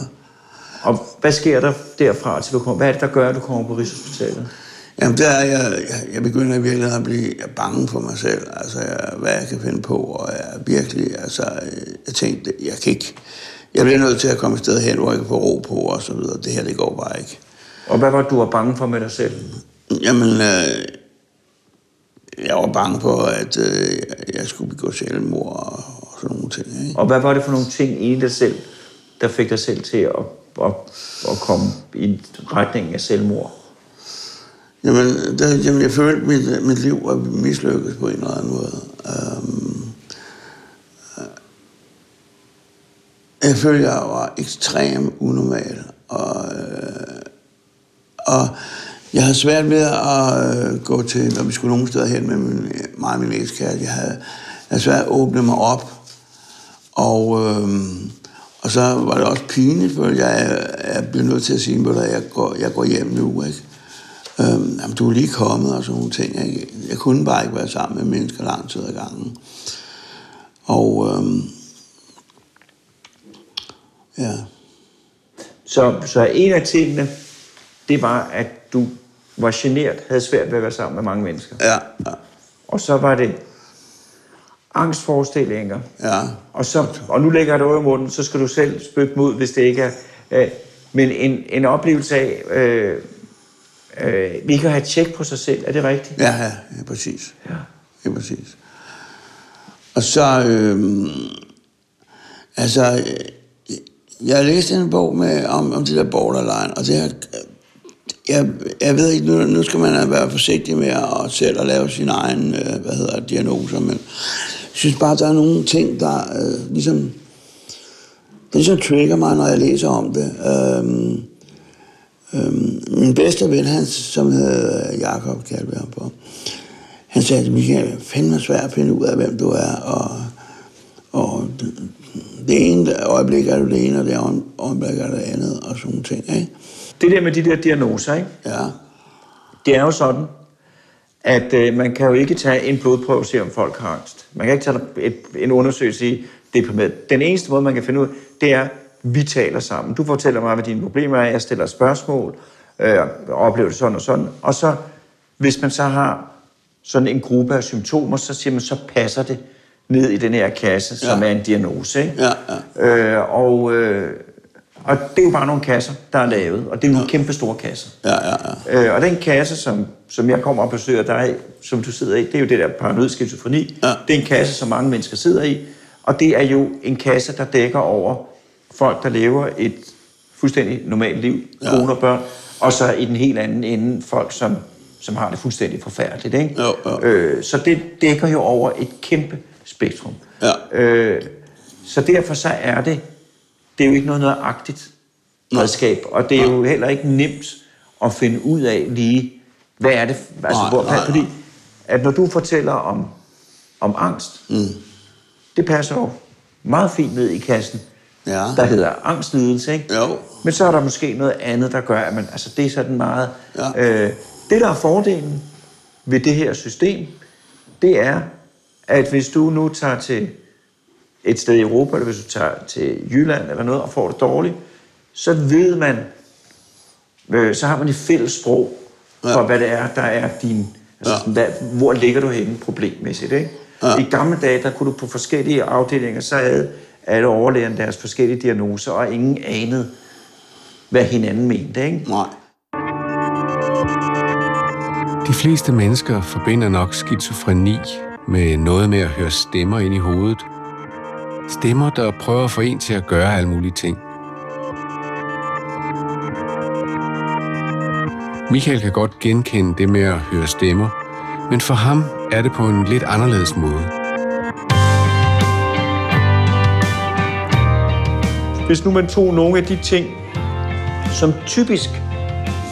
Og hvad sker der derfra til du kommer? Hvad er det, der gør, at du kommer på Rigshospitalet? Jamen, der er jeg, jeg, jeg begynder i virkeligheden at blive bange for mig selv, altså jeg, hvad jeg kan finde på, og jeg er virkelig, altså, øh, jeg tænkte, jeg kan ikke, jeg bliver nødt til at komme et sted hen, hvor jeg kan få ro på, og så videre, det her, det går bare ikke. Og hvad var du var bange for med dig selv? Jamen, øh, jeg var bange for, at øh, jeg skulle begå selvmord og, og sådan nogle ting, ikke? Og hvad var det for nogle ting i dig selv, der fik dig selv til at, at, at komme i retning af selvmord? Jamen, der, jamen jeg følte, at mit, mit liv var mislykket på en eller anden måde. Um, jeg følte, jeg var ekstremt unormal. Og, øh, og jeg havde svært ved at øh, gå til, når vi skulle nogen steder hen med min, mig og min ekskæreste. Jeg havde, jeg havde svært at åbne mig op. Og, øh, og så var det også pinligt, for jeg, jeg blev nødt til at sige, at jeg går, jeg går hjem nu. Ikke? Øh, jamen, du er lige kommet og sådan nogle ting. Jeg, jeg kunne bare ikke være sammen med mennesker lang tid ad gangen. Og øh, ja, Så, så en af tingene, det var, at du var genert, havde svært ved at være sammen med mange mennesker. ja, ja, Og så var det angstforestillinger. ja. Og, så, og nu lægger jeg det over i munden, så skal du selv spytte mod, hvis det ikke er... Øh, men en, en oplevelse af øh, øh, ikke at have tjek på sig selv, er det rigtigt? Ja, ja, ja præcis. Ja. Ja, præcis. Og så, øhm, altså, øh, jeg læste en bog med, om, om det der borderline, og det er, jeg, jeg ved ikke, nu, nu skal man være forsigtig med at selv at lave sin egen, øh, hvad hedder diagnoser, men jeg synes bare, der er nogle ting, der øh, ligesom, ligesom trigger mig, når jeg læser om det. Øhm, øhm, min bedste ven, han, som hedder Jakob, kaldte vi ham på, han sagde til Michael, fandme svært at finde ud af, hvem du er, og, og det, det ene øjeblik er du det ene, og det andet øjeblik er det andet, og sådan nogle ting, ikke? Det der med de der diagnoser, ikke? Ja, det er jo sådan, at øh, man kan jo ikke tage en blodprøve og se, om folk har angst. Man kan ikke tage et, en undersøgelse i deprimeret. Den eneste måde, man kan finde ud af, det er, vi taler sammen. Du fortæller mig, hvad dine problemer er, jeg stiller spørgsmål, øh, oplever det sådan og sådan. Og så, hvis man så har sådan en gruppe af symptomer, så siger man, så passer det ned i den her kasse, som Ja. er en diagnose. Ikke? Ja, ja. Øh, og, øh, og det er jo bare nogle kasser, der er lavet, og det er nogle kæmpe store kasser. Ja, ja, ja. Øh, og den kasse, som, som jeg kommer og besøger dig, som du sidder i, det er jo det der paranoid skizofreni. Ja. Det er en kasse, som mange mennesker sidder i, og det er jo en kasse, der dækker over folk, der lever et fuldstændig normalt liv, Ja. kone og børn, og så i den helt anden ende folk, som, som har det fuldstændig forfærdeligt. Ikke? Jo, jo. Øh, så det dækker jo over et kæmpe spektrum. Ja. Øh, så derfor så er det, det er jo ikke noget nøjagtigt redskab, og det er jo heller ikke nemt at finde ud af lige, hvad er det, altså Nej, hvor, nej, nej. fordi at når du fortæller om, om angst, mm. det passer jo meget fint ned i kassen, Ja. der hedder angstlidelse, ikke? Jo. Men så er der måske noget andet, der gør, at man, altså det er sådan meget... Ja. Øh, det, der er fordelen ved det her system, det er, at hvis du nu tager til et sted i Europa, eller hvis du tager til Jylland eller noget, og får det dårligt, så ved man, øh, så har man et fælles sprog for, Ja. hvad det er, der er din... Altså, Ja. hvad, hvor ligger du henne problemmæssigt, ikke? Ja. I gamle dage, der kunne du på forskellige afdelinger, så havde alle overlægerne deres forskellige diagnoser, og ingen anede, hvad hinanden mente, ikke? Nej. De fleste mennesker forbinder nok skizofreni med noget med at høre stemmer ind i hovedet. Stemmer, der prøver at få en til at gøre alle mulige ting. Michael kan godt genkende det med at høre stemmer, men for ham er det på en lidt anderledes måde. Hvis nu man tog nogle af de ting, som typisk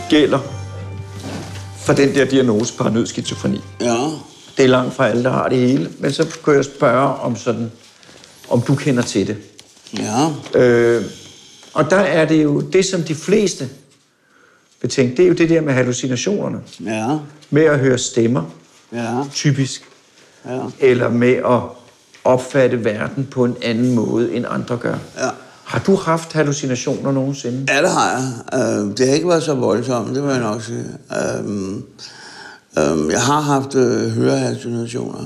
gælder for den der diagnose paranoid skizofreni. Ja. Det er langt fra alle, der har det hele, men så kunne jeg spørge om sådan, om du kender til det. Ja. Øh, og der er det jo det, som de fleste vil tænke, det er jo det der med hallucinationerne. Ja. Med at høre stemmer, Ja. typisk. Ja. Eller med at opfatte verden på en anden måde, end andre gør. Ja. Har du haft hallucinationer nogensinde? Ja, det har jeg. Øh, det har ikke været så voldsomt, det må jeg nok sige. Øh, øh, jeg har haft øh, hørehallucinationer.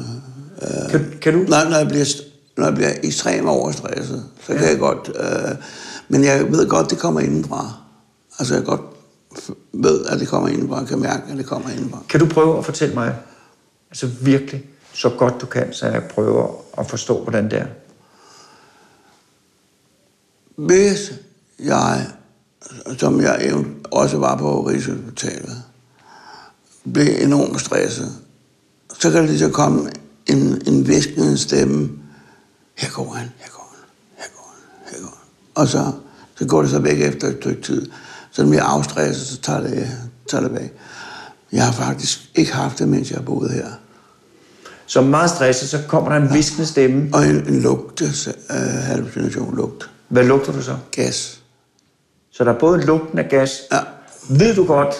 Øh, Kan, kan du? når, når, jeg bliver, når jeg bliver ekstremt overstresset, så kan jeg godt... Øh, men jeg ved godt, det kommer indenfra. Altså, jeg godt ved, at det kommer indenfra. Jeg kan mærke, at det kommer indenfra. Kan du prøve at fortælle mig, altså virkelig, så godt du kan, så jeg prøver at forstå, hvordan det er? Hvis jeg, som jeg også var på Rigshospitalet, blev enormt stresset, så kan det lige så komme en, en viskende stemme. Her går han, her går han, her går han, her går han. Og så, så går det så væk efter et stykke tid. Så når jeg afstresset, så tager det, tager det væk. Jeg har faktisk ikke haft det, mens jeg har boet her. Så meget stresset, så kommer der en viskende stemme. Og en, en lugte, øh, hallucination, lugt. Hvad lugter du så? Gas. Så der er både lugten af gas. Ja. Ved du godt,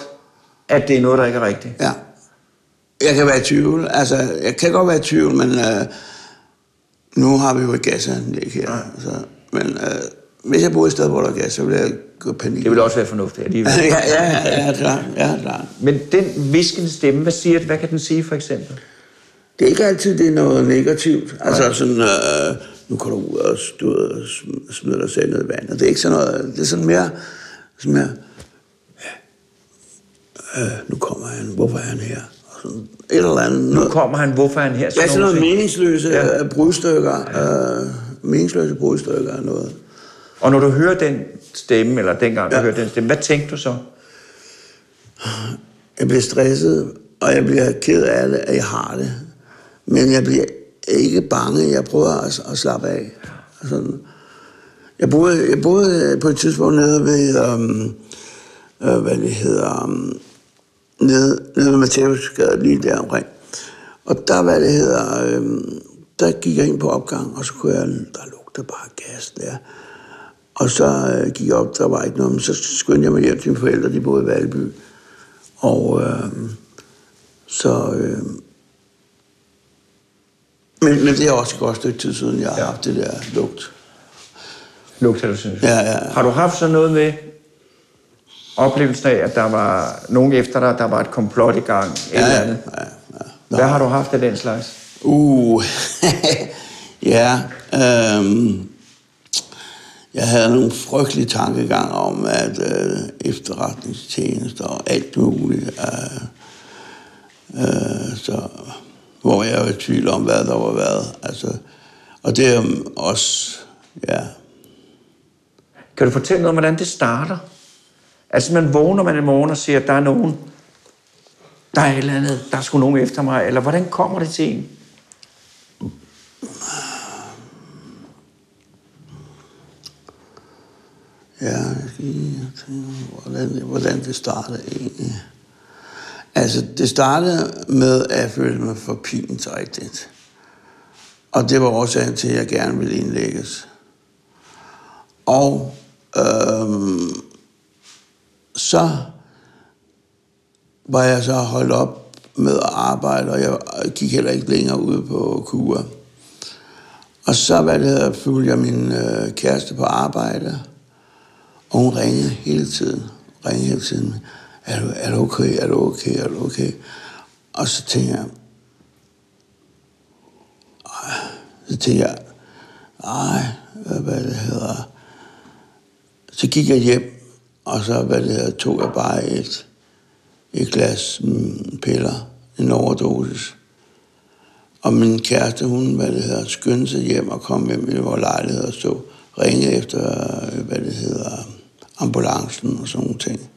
at det er noget, der ikke er rigtigt? Ja. Jeg kan være i tvivl. Altså, jeg kan godt være i tvivl, men øh, nu har vi jo et gasanlæg her. Så, men øh, hvis jeg boede et sted, hvor der er gas, så ville jeg gå panik. Det vil også være fornuftigt alligevel. ja, ja, ja, ja, klart. Ja, klart. Men den viskende stemme, hvad siger det? Hvad kan den sige, for eksempel? Det er ikke altid, det er noget negativt. Altså sådan, øh, nu går du ud og, ved, og sm- smider dig selv ned i vandet. Det er ikke sådan noget, det er sådan mere, sådan mere øh, nu kommer han, hvorfor er han her? Og sådan et eller andet. Nu kommer han, hvorfor er han her? Ja, sådan noget ting. meningsløse Ja. ja. brudstykker. Øh, meningsløse brudstykker af noget. Og når du hører den stemme, eller dengang du Ja. hører den stemme, hvad tænkte du så? Jeg bliver stresset, og jeg bliver ked af det, at jeg har det. Men jeg bliver ikke bange. Jeg prøver at, at slappe af. Sådan. Jeg, boede, jeg boede på et tidspunkt nede ved, um, øh, hvad det hedder, um, nede, nede ved Matthæusgade, lige der omkring. Og der, hvad det hedder, øhm, der gik jeg ind på opgang, og så kunne jeg, der lugtede bare gas der. Og så øh, gik jeg op, der var ikke noget, men så skyndte jeg mig hjem til mine forældre, de boede i Valby. Og øh, så... Øh, men, men det er også et godt stykke tid siden, jeg har Ja. haft det der lugt. Lugthallucination. Ja, ja, ja. Har du haft sådan noget med oplevelsen af, at der var nogen efter dig, der var et komplot i gang, ja, eller andet? ja, ja. Hvad Hvad har du haft af den slags? Uh, ja. Øhm, jeg havde nogle frygtelige tankegange om, at øh, efterretningstjenester og alt muligt, øh, øh, så, hvor jeg var i tvivl om, hvad der var hvad. Altså, og det er også, ja, Kan du fortælle noget om, hvordan det starter? Altså, man vågner man en morgen og siger, at der er nogen, der er et eller andet, der er sgu nogen efter mig, eller hvordan kommer det til en? Ja, jeg hvordan, hvordan det startede egentlig. Altså, det startede med, at jeg følte mig for pint rigtigt. Og det var årsagen til, at jeg gerne ville indlægges. Og øhm, så var jeg så holdt op med at arbejde, og jeg gik heller ikke længere ud på kurer. Og så hvad det hedder, fulgte jeg min øh, kæreste på arbejde, og hun ringede hele tiden. Ringede hele tiden. Er du, er du okay? Er du okay? Er du okay? Og så tænkte jeg, så tænkte jeg, ej, hvad det hedder. Så gik jeg hjem, og så hvad det hedder, tog jeg bare et, et glas mm, piller, en overdosis. Og min kæreste, hun, hvad det hedder, skyndte sig hjem og kom hjem i vores lejlighed og så ringe efter, øh, hvad det hedder, ambulancen og sådan nogle ting.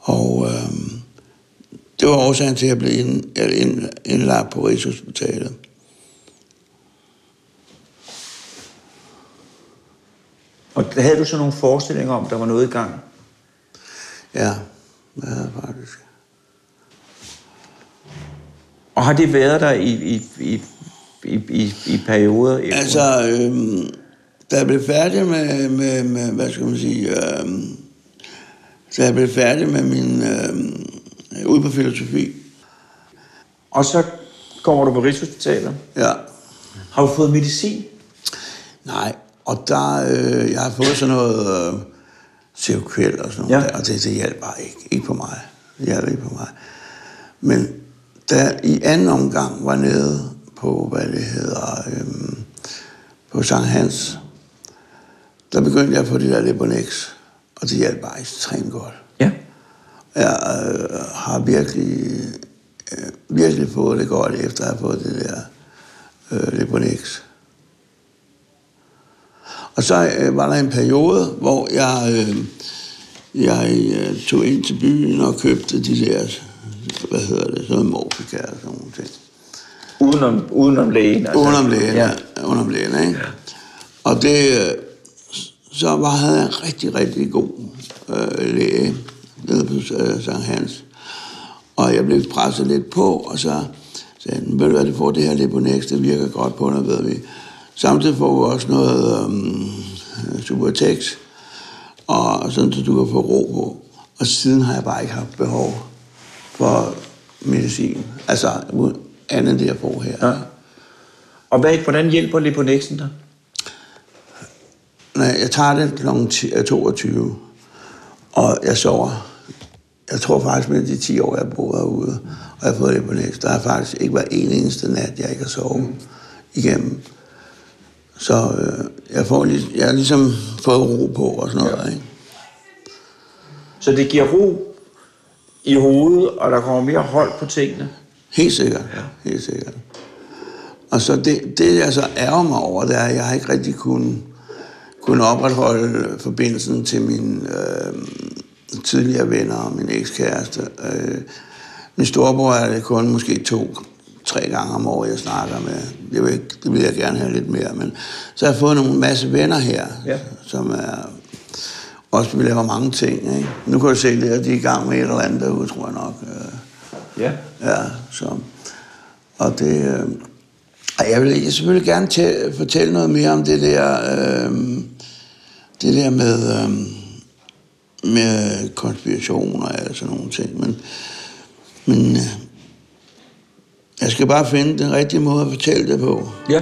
Og øh, det var årsagen til, at jeg blev ind, indlagt på Rigshospitalet. Og havde du så nogle forestillinger om, der var noget i gang? Ja, ja faktisk. Og har det været der i, i, i, i, i, i perioder? Altså, øhm, da jeg blev færdig med, med, med hvad skal man sige, øhm, da jeg blev færdig med min, øhm, ude på filosofi, Og så kommer du på Rigshospitalet. ja, Har du fået medicin? nej, og der, øh, jeg har fået sådan noget øh, og sådan noget, Ja. der, og det, det hjalp bare ikke, ikke på mig. Det hjalp ikke på mig. Men da i anden omgang var nede på, hvad det hedder, øhm, på Sankt Hans, der begyndte jeg på det der Lebonex, og det hjalp bare ekstremt godt. Ja. Jeg øh, har virkelig, øh, virkelig fået det godt, efter at have fået det der øh, Lebonex. Og så øh, var der en periode, hvor jeg, øh, jeg øh, tog ind til byen og købte de der, hvad hedder det, sådan morfika og sådan nogle ting. Udenom, udenom lægen? Altså. Udenom lægen, Ja. ja. Udenom lægen, ikke? Ja. Og det, øh, så var, havde jeg en rigtig, rigtig god øh, læge nede på øh, Sankt Hans. Og jeg blev presset lidt på, og så sagde han, ved du hvad, du får det her Leponex, det virker godt på dig, ved vi. Samtidig får vi også noget øhm, Supertex, og sådan, så du kan få ro på. Og siden har jeg bare ikke haft behov for medicin. Altså, andet end det, jeg får her. Ja. Og hvad, hvordan hjælper Leponexen dig? Nej, jeg tager det kl. 22, og jeg sover. Jeg tror faktisk, med de 10 år, jeg har boet herude, og jeg har fået næst, der har faktisk ikke været en eneste nat, jeg ikke har sovet mm. igennem. Så øh, jeg, får, lig- jeg har ligesom fået ro på og sådan noget. Ja. Ikke? Så det giver ro i hovedet, og der kommer mere hold på tingene. Helt sikkert. Ja. Helt sikkert. Og så det, det, jeg så ærger mig over, det er, at jeg har ikke rigtig kunnet, kunnet opretholde forbindelsen til mine øh, tidligere venner og min ekskæreste. Øh, min storebror er det kun måske to, tre gange om året, jeg snakker med. Det vil, det vil jeg gerne have lidt mere. Men så har jeg fået nogle masse venner her, Ja. som er også vi laver mange ting. Ikke? Nu kan du se det, at de er i gang med et eller andet derude, tror jeg nok. Øh, Ja. Ja, så... Og det... Øh, jeg vil jeg selvfølgelig gerne tæ- fortælle noget mere om det der... Øh, det der med... Øh, med konspirationer og sådan nogle ting. Men, men øh, jeg skal bare finde den rigtige måde at fortælle det på. Ja.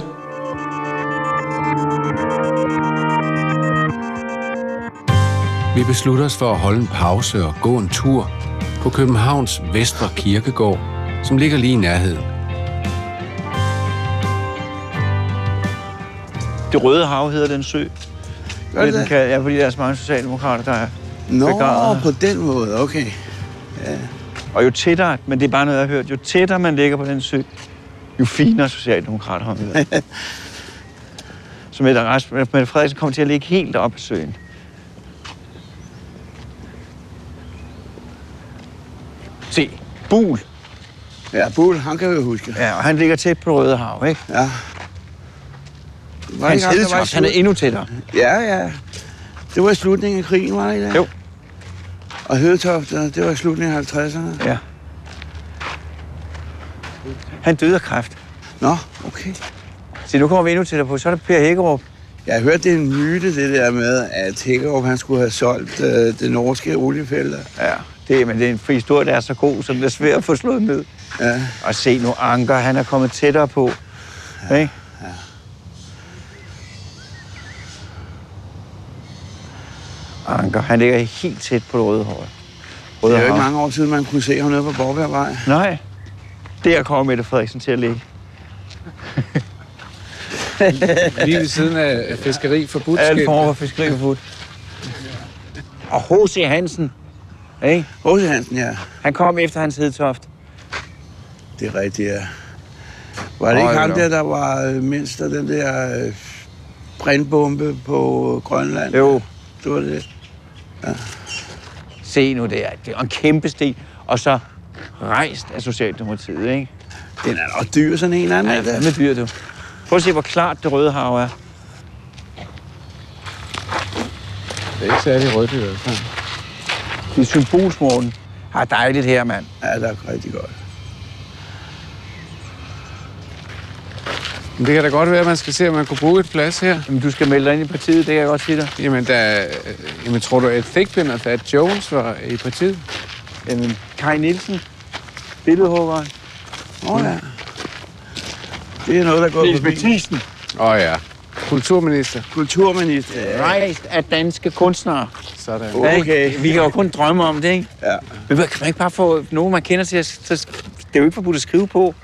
Vi beslutter os for at holde en pause og gå en tur på Københavns Vestre Kirkegård, som ligger lige i nærheden. Det Røde Hav hedder den sø. Gør Det den kan, ja, fordi der er så mange socialdemokrater, der er Nå, begravet. på den måde, okay. Og jo tættere, men det er bare noget, jeg har hørt, jo tættere man ligger på den sø, jo finere socialdemokrater har været. Så Mette, Frederiksen kommer til at ligge helt op ad søen. Se, Bul. Ja, Bull, han kan vi jo huske. Ja, og han ligger tæt på Røde Hav, ikke? Ja. Var Hans Hedetoft, han er endnu tættere. Ja, ja. Det var i slutningen af krigen, var det ikke? Jo. Og Hedetoft, det var i slutningen af 50'erne. Ja. Han døde af kræft. Nå, okay. Se, nu kommer vi endnu tættere på. Så er det Per Hækkerup. Jeg har hørt, det er en myte, det der med, at Hækkerup, han skulle have solgt øh, det norske oliefelter. Ja, det, men det er en historie, der er så god, så den er svær at få slået ned. Ja. Og se nu, Anker, han er kommet tættere på. Ja, ikke? Anker, han ligger helt tæt på det røde hår. Røde Det er jo ikke mange år siden, man kunne se ham nede på Borgbergvej. Nej, der kommer Mette Frederiksen til at ligge. Lige ved siden af fiskeri forbudt Alt form for fiskeri og fod. Og H.C. Hansen, ikke? H.C. Hansen, ja. han kom efter hans hedtoft. Det er rigtigt, ja. Var det ikke Øj, ham der, der var øh, mindst af den der øh, brændbombe på Grønland? Jo, Det var det. Se nu der. Det er en kæmpe sten. Og så rejst af Socialdemokratiet, ikke? Den er nok dyr, sådan en anden. Ja, med dyr, du. Prøv at se, hvor klart det røde hav er. Det er ikke særlig rødt i hvert fald. Det er symbolsmorten. Har dejligt her, mand. Ja, det er rigtig godt. Det kan da godt være, at man skal se, om man kunne bruge et plads her. Jamen, du skal melde dig ind i partiet, det kan jeg godt sige dig. Jamen, der, øh, jamen tror du, at Thigpen og Thad Jones var i partiet? Jamen, Kai Nielsen, billedhuggeren. Åh oh, ja. Det er noget, der går forbi. Thiesen. Åh oh, ja. Kulturminister. Kulturminister. Rejst af danske kunstnere. Sådan. Okay. Vi kan jo kun drømme om det, ikke? Ja. Men kan man ikke bare få nogen, man kender til at... Så, det er jo ikke forbudt at skrive på.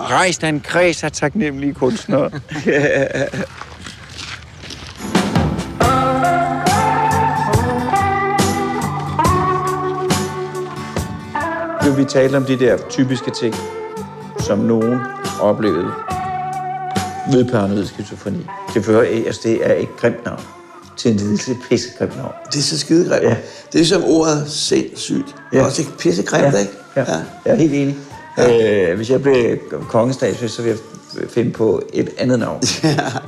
Rejst af en kreds af taknemmelige kunstnere. Nu vi talte om de der typiske ting, som nogen oplevede ved paranoid skizofreni. Det fører det er et grimt navn til en lidelse, pissegrimt navn. Det er så skidegrimt. Ja. Ja. Det er som ordet sindssygt. Det er Ja. også ikke pissegrimt, ikke? Ja, ja. Jeg er helt enig. Ja. Øh, hvis jeg blev kongestatsløs, så ville jeg finde på et andet navn.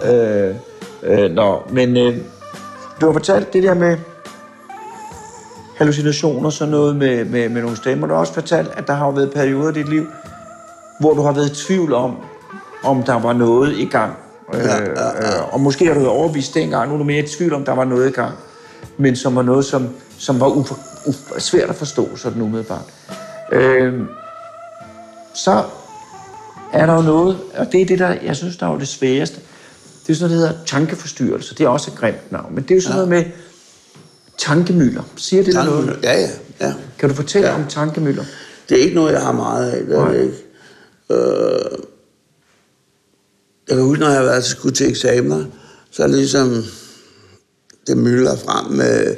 Ja. Øh, øh, nå, men øh, du har fortalt det der med hallucinationer, sådan noget med, med, med nogle stemmer. Du har også fortalt, at der har været perioder i dit liv, hvor du har været i tvivl om, om der var noget i gang. Øh, Ja, ja, øh, og måske har du været overbevist dengang, nu er du mere i tvivl om, der var noget i gang, men som var noget, som, som var ufor, uf, svært at forstå sådan umiddelbart. Øh, så er der jo noget, og det er det, der, jeg synes, der er jo det sværeste. Det er sådan noget, der hedder tankeforstyrrelse. Det er også et grimt navn, men det er jo sådan ja. noget med tankemøller. Siger det dig noget? Ja, ja, ja. Kan du fortælle ja. Om tankemøller? Det er ikke noget, jeg har meget af. Det er det ikke. Øh, jeg kan huske, når jeg har været til, skulle til eksamener, så er det ligesom, det mylder frem med,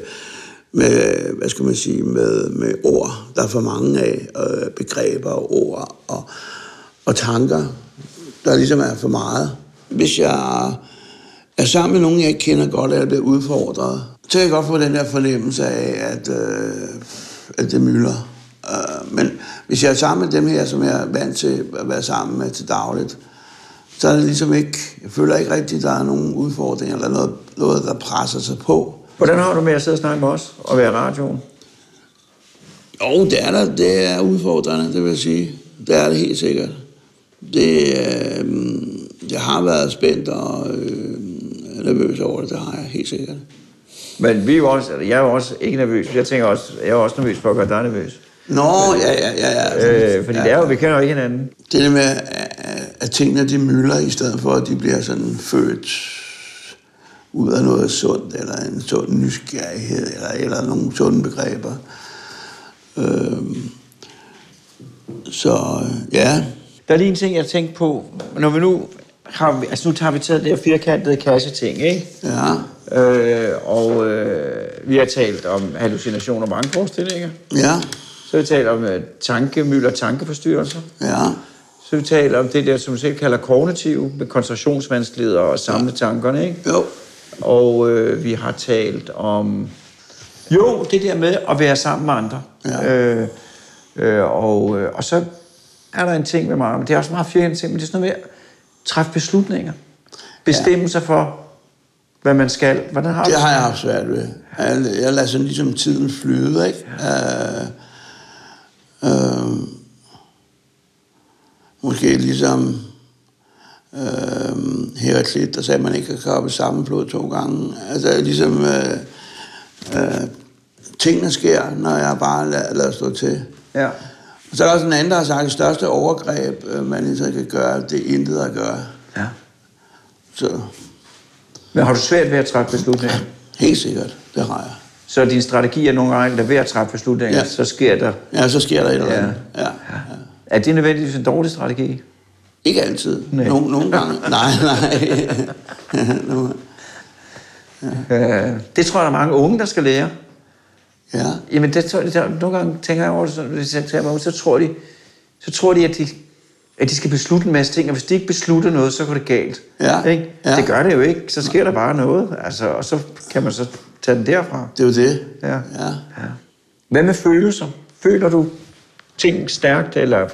med hvad skal man sige, med, med ord, der er for mange af, øh, begreber og ord og, og tanker, der ligesom er for meget. Hvis jeg er sammen med nogen, jeg ikke kender godt, eller bliver udfordret, så kan jeg godt få den der fornemmelse af, at, øh, at det mylder. Øh, men hvis jeg er sammen med dem her, som jeg er vant til at være sammen med til dagligt, så er det ligesom ikke, jeg føler ikke rigtigt, at der er nogen udfordringer, eller noget, noget, der presser sig på. Hvordan har du med at sidde og snakke med os og være i radioen? Jo, det er der. Det er udfordrende, det vil jeg sige. Det er det helt sikkert. Det, øh, jeg har været spændt og øh, nervøs over det, det har jeg helt sikkert. Men vi er også, jeg er også ikke nervøs. Jeg tænker også, jeg er også nervøs for at gøre dig nervøs. Nå, ja, ja, ja. ja. Øh, fordi ja, det er jo, vi kender jo ikke hinanden. Det der med, at- at tingene de mylder, i stedet for, at de bliver sådan født ud af noget sundt, eller en sund nysgerrighed, eller, eller nogle sunde begreber. Øhm, så øh, ja, Der er lige en ting, jeg tænkte på. Når vi nu har, altså nu tager vi taget det her firkantede kasseting, ikke? ja, Øh, og øh, vi har talt om hallucinationer og vrangforestillinger. ja, Så har vi talt om øh, tankemøller og tankeforstyrrelser. ja, Så har vi talt om det der, som vi selv kalder kognitiv, med koncentrationsvanskeligheder og samle tankerne, ikke? jo, Og øh, vi har talt om... Jo, det der med at være sammen med andre. Ja. Øh, øh, og, øh, og så er der en ting med mig, men det er også meget firkantet ting, men det er sådan noget med at træffe beslutninger. Bestemme ja. sig for, hvad man skal. Hvordan har det du har jeg haft svært ved. Jeg, jeg lader sådan ligesom tiden flyde, ikke? Øh, øh, måske ligesom øh, Heraklit, der sagde, at man ikke kan kappe samme blod to gange. Altså ligesom øh, øh, tingene sker, når jeg bare lader, lader stå til. Ja. Og så er der også en anden, der har sagt, at det største overgreb, øh, man ligesom kan gøre, det er intet at gøre. ja. Så Men har du svært ved at træffe beslutninger? helt sikkert, det har jeg. Så din strategi er nogle gange, at være at træffe beslutninger, Ja. så sker der... Ja, så sker der et eller Ja. andet. Ja. ja. Er det nødvendigvis en dårlig strategi? Ikke altid. Nej. Nogle, nogle gange. Nej, nej. Nu- Øh, det tror jeg, der er mange unge, der skal lære. ja. Jamen, det, tror jeg- der, nogle gange tænker jeg over det, så, så tror de, så tror de, at de, at de skal beslutte en masse ting, og hvis de ikke beslutter noget, så går det galt. Ja, Ikke? ja. Det gør det jo ikke. Så sker der bare noget, altså, og så kan man så tage den derfra. Det er jo det. Ja. ja. ja. Hvad med følelser? Føler du ting stærkt, eller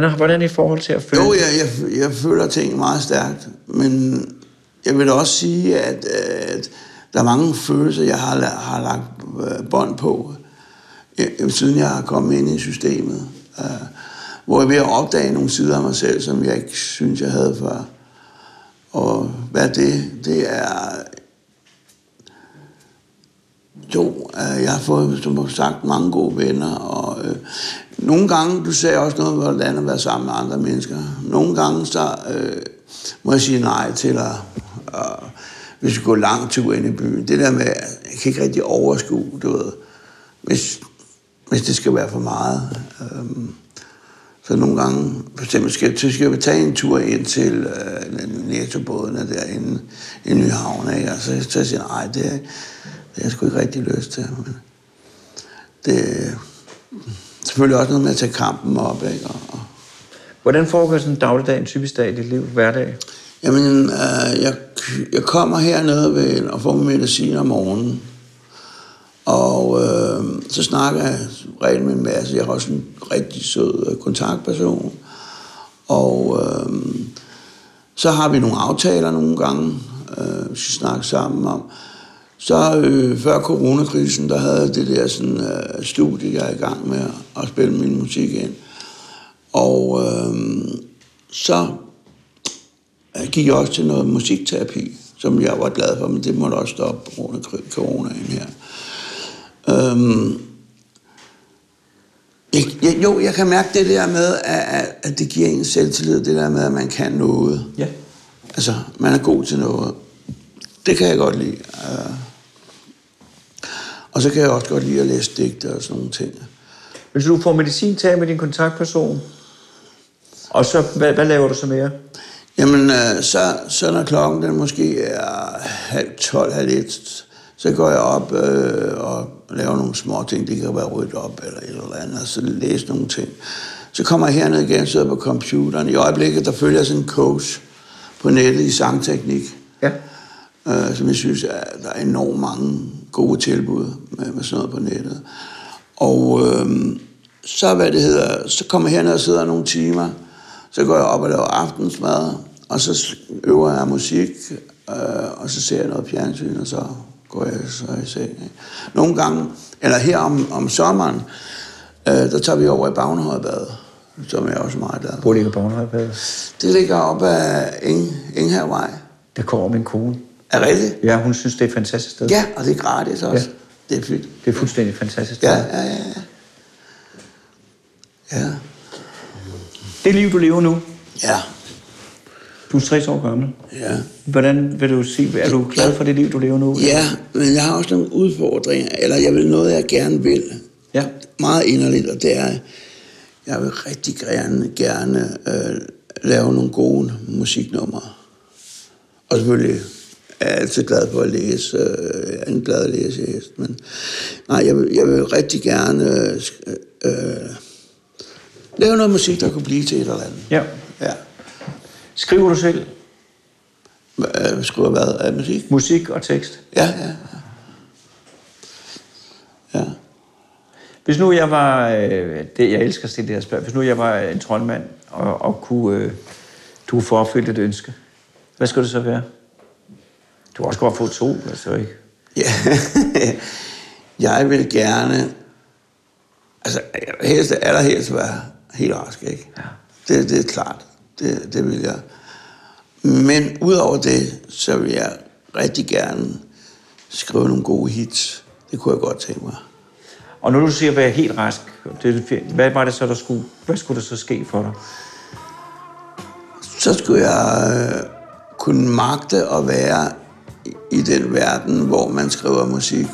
hvordan, hvordan i forhold til at føle? Jo, jeg, jeg, jeg føler ting meget stærkt, men jeg vil også sige, at, at der er mange følelser, jeg har, har lagt øh, bånd på, øh, øh, siden jeg er kommet ind i systemet. Hvor jeg er ved at opdage nogle sider af mig selv, som jeg ikke synes, jeg havde før. Og hvad det? Det er... Jo, jeg har fået, som sagt, mange gode venner, og øh, nogle gange, du sagde også noget hvordan at være sammen med andre mennesker. Nogle gange, så øh, må jeg sige nej til at, øh, hvis vi går lang tur ind i byen. Det der med, at jeg kan ikke rigtig overskue, du ved, hvis, hvis det skal være for meget. Øh, så nogle gange, for eksempel, skal, så skal vi tage en tur ind til øh, Netto-bådene derinde i Nyhavn, ikke? Og så, så siger jeg, nej, det, er- det har jeg sgu ikke rigtig lyst til. Men det er selvfølgelig også noget med at tage kampen op, ikke? Og, Hvordan foregår sådan en dagligdag, en typisk dag i dit liv, hverdag? Jamen, øh, jeg, jeg kommer hernede ved, og får min medicin om morgenen. Og øh, så snakker jeg rigtig med en masse. Jeg har også en rigtig sød øh, kontaktperson. Og øh, så har vi nogle aftaler nogle gange, øh, vi skal snakke sammen om. Så øh, før coronakrisen, der havde jeg det der sådan, øh, studie, jeg er i gang med at, at spille min musik ind. Og øh, så jeg gik også til noget musikterapi, som jeg var glad for, men det måtte også stoppe på grund af coronaen her. Øhm, jeg, jeg, jo, jeg kan mærke det der med, at, at, det giver en selvtillid, det der med, at man kan noget. Ja. Altså, man er god til noget. Det kan jeg godt lide. Uh, og så kan jeg også godt lide at læse digte og sådan nogle ting. Hvis du får medicin, tag med din kontaktperson. Og så, hvad, hvad laver du så mere? Jamen, øh, så, så når klokken den måske er halv tolv, halv et, så går jeg op øh, og laver nogle små ting. Det kan være ryddet op eller et eller andet, og så læse nogle ting. Så kommer jeg herned igen, sidder på computeren. I øjeblikket, der følger jeg sådan en coach på nettet i sangteknik, Ja. øh, som jeg synes, at der er enormt mange gode tilbud med, med sådan noget på nettet. Og øh, så, hvad det hedder, så kommer jeg herned og sidder nogle timer, så går jeg op og laver aftensmad, og så øver jeg musik, øh, og så ser jeg noget fjernsyn, og så går jeg så i seng. Ikke? Nogle gange, eller her om, om sommeren, øh, der tager vi over i Bagnehøjbadet, som jeg er også meget glad for. Hvor ligger Bornholm? Det ligger op ad Ing, Inghavvej. Der kommer min kone. Er rigtigt? Ja, hun synes, det er et fantastisk sted. Ja, og det er gratis også. Ja. Det er fedt. Det er fuldstændig fantastisk sted. Ja, ja, ja. ja. Ja. Det liv, du lever nu, Ja. du er 60 år gammel. Ja. Hvordan vil du sige, er du glad for det liv, du lever nu? Ja, men jeg har også nogle udfordringer, eller jeg vil noget, jeg gerne vil. Ja. Meget inderligt, og det er, jeg vil rigtig gerne, gerne øh, lave nogle gode musiknumre. Og selvfølgelig er altid glad for at læse. Øh, jeg er en glad læsehest, men nej, jeg vil, jeg vil rigtig gerne øh, øh, lave noget musik, der kunne blive til et eller andet. Ja. Ja. Skriver du selv Øh, skriver hvad af musik? musik og tekst? Ja, ja, ja. Hvis nu jeg var, øh, det, jeg elsker at stille det her spørgsmål, hvis nu jeg var en troldmand og, og kunne, øh, du kunne et ønske, hvad skulle det så være? Du har også godt få to, altså ikke? Ja, jeg vil gerne, altså helst, allerhelst være helt rask, ikke? Ja. Det, det er klart, det, det vil jeg. Men udover det, så vil jeg rigtig gerne skrive nogle gode hits. Det kunne jeg godt tænke mig. Og når du siger, at være helt rask, det hvad var det så, der skulle, hvad skulle der så ske for dig? Så skulle jeg øh, kunne magte at være i den verden, hvor man skriver musik,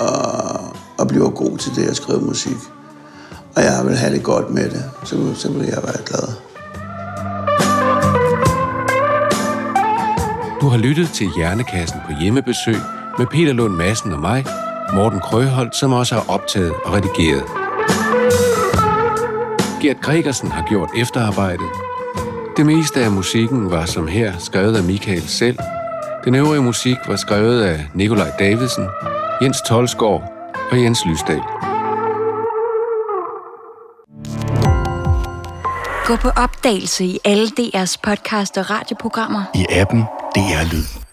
og, og bliver god til det at skrive musik. Og jeg vil have det godt med det, så, så vil jeg være glad. Du har lyttet til Hjernekassen på hjemmebesøg med Peter Lund Madsen og mig, Morten Krøholt, som også har optaget og redigeret. Gert Gregersen har gjort efterarbejdet. Det meste af musikken var som her skrevet af Michael selv. Den øvrige musik var skrevet af Nikolaj Davidsen, Jens Tolsgaard og Jens Lysdal. Gå på opdagelse i alle DR's podcast og radioprogrammer. i appen DR Lyd.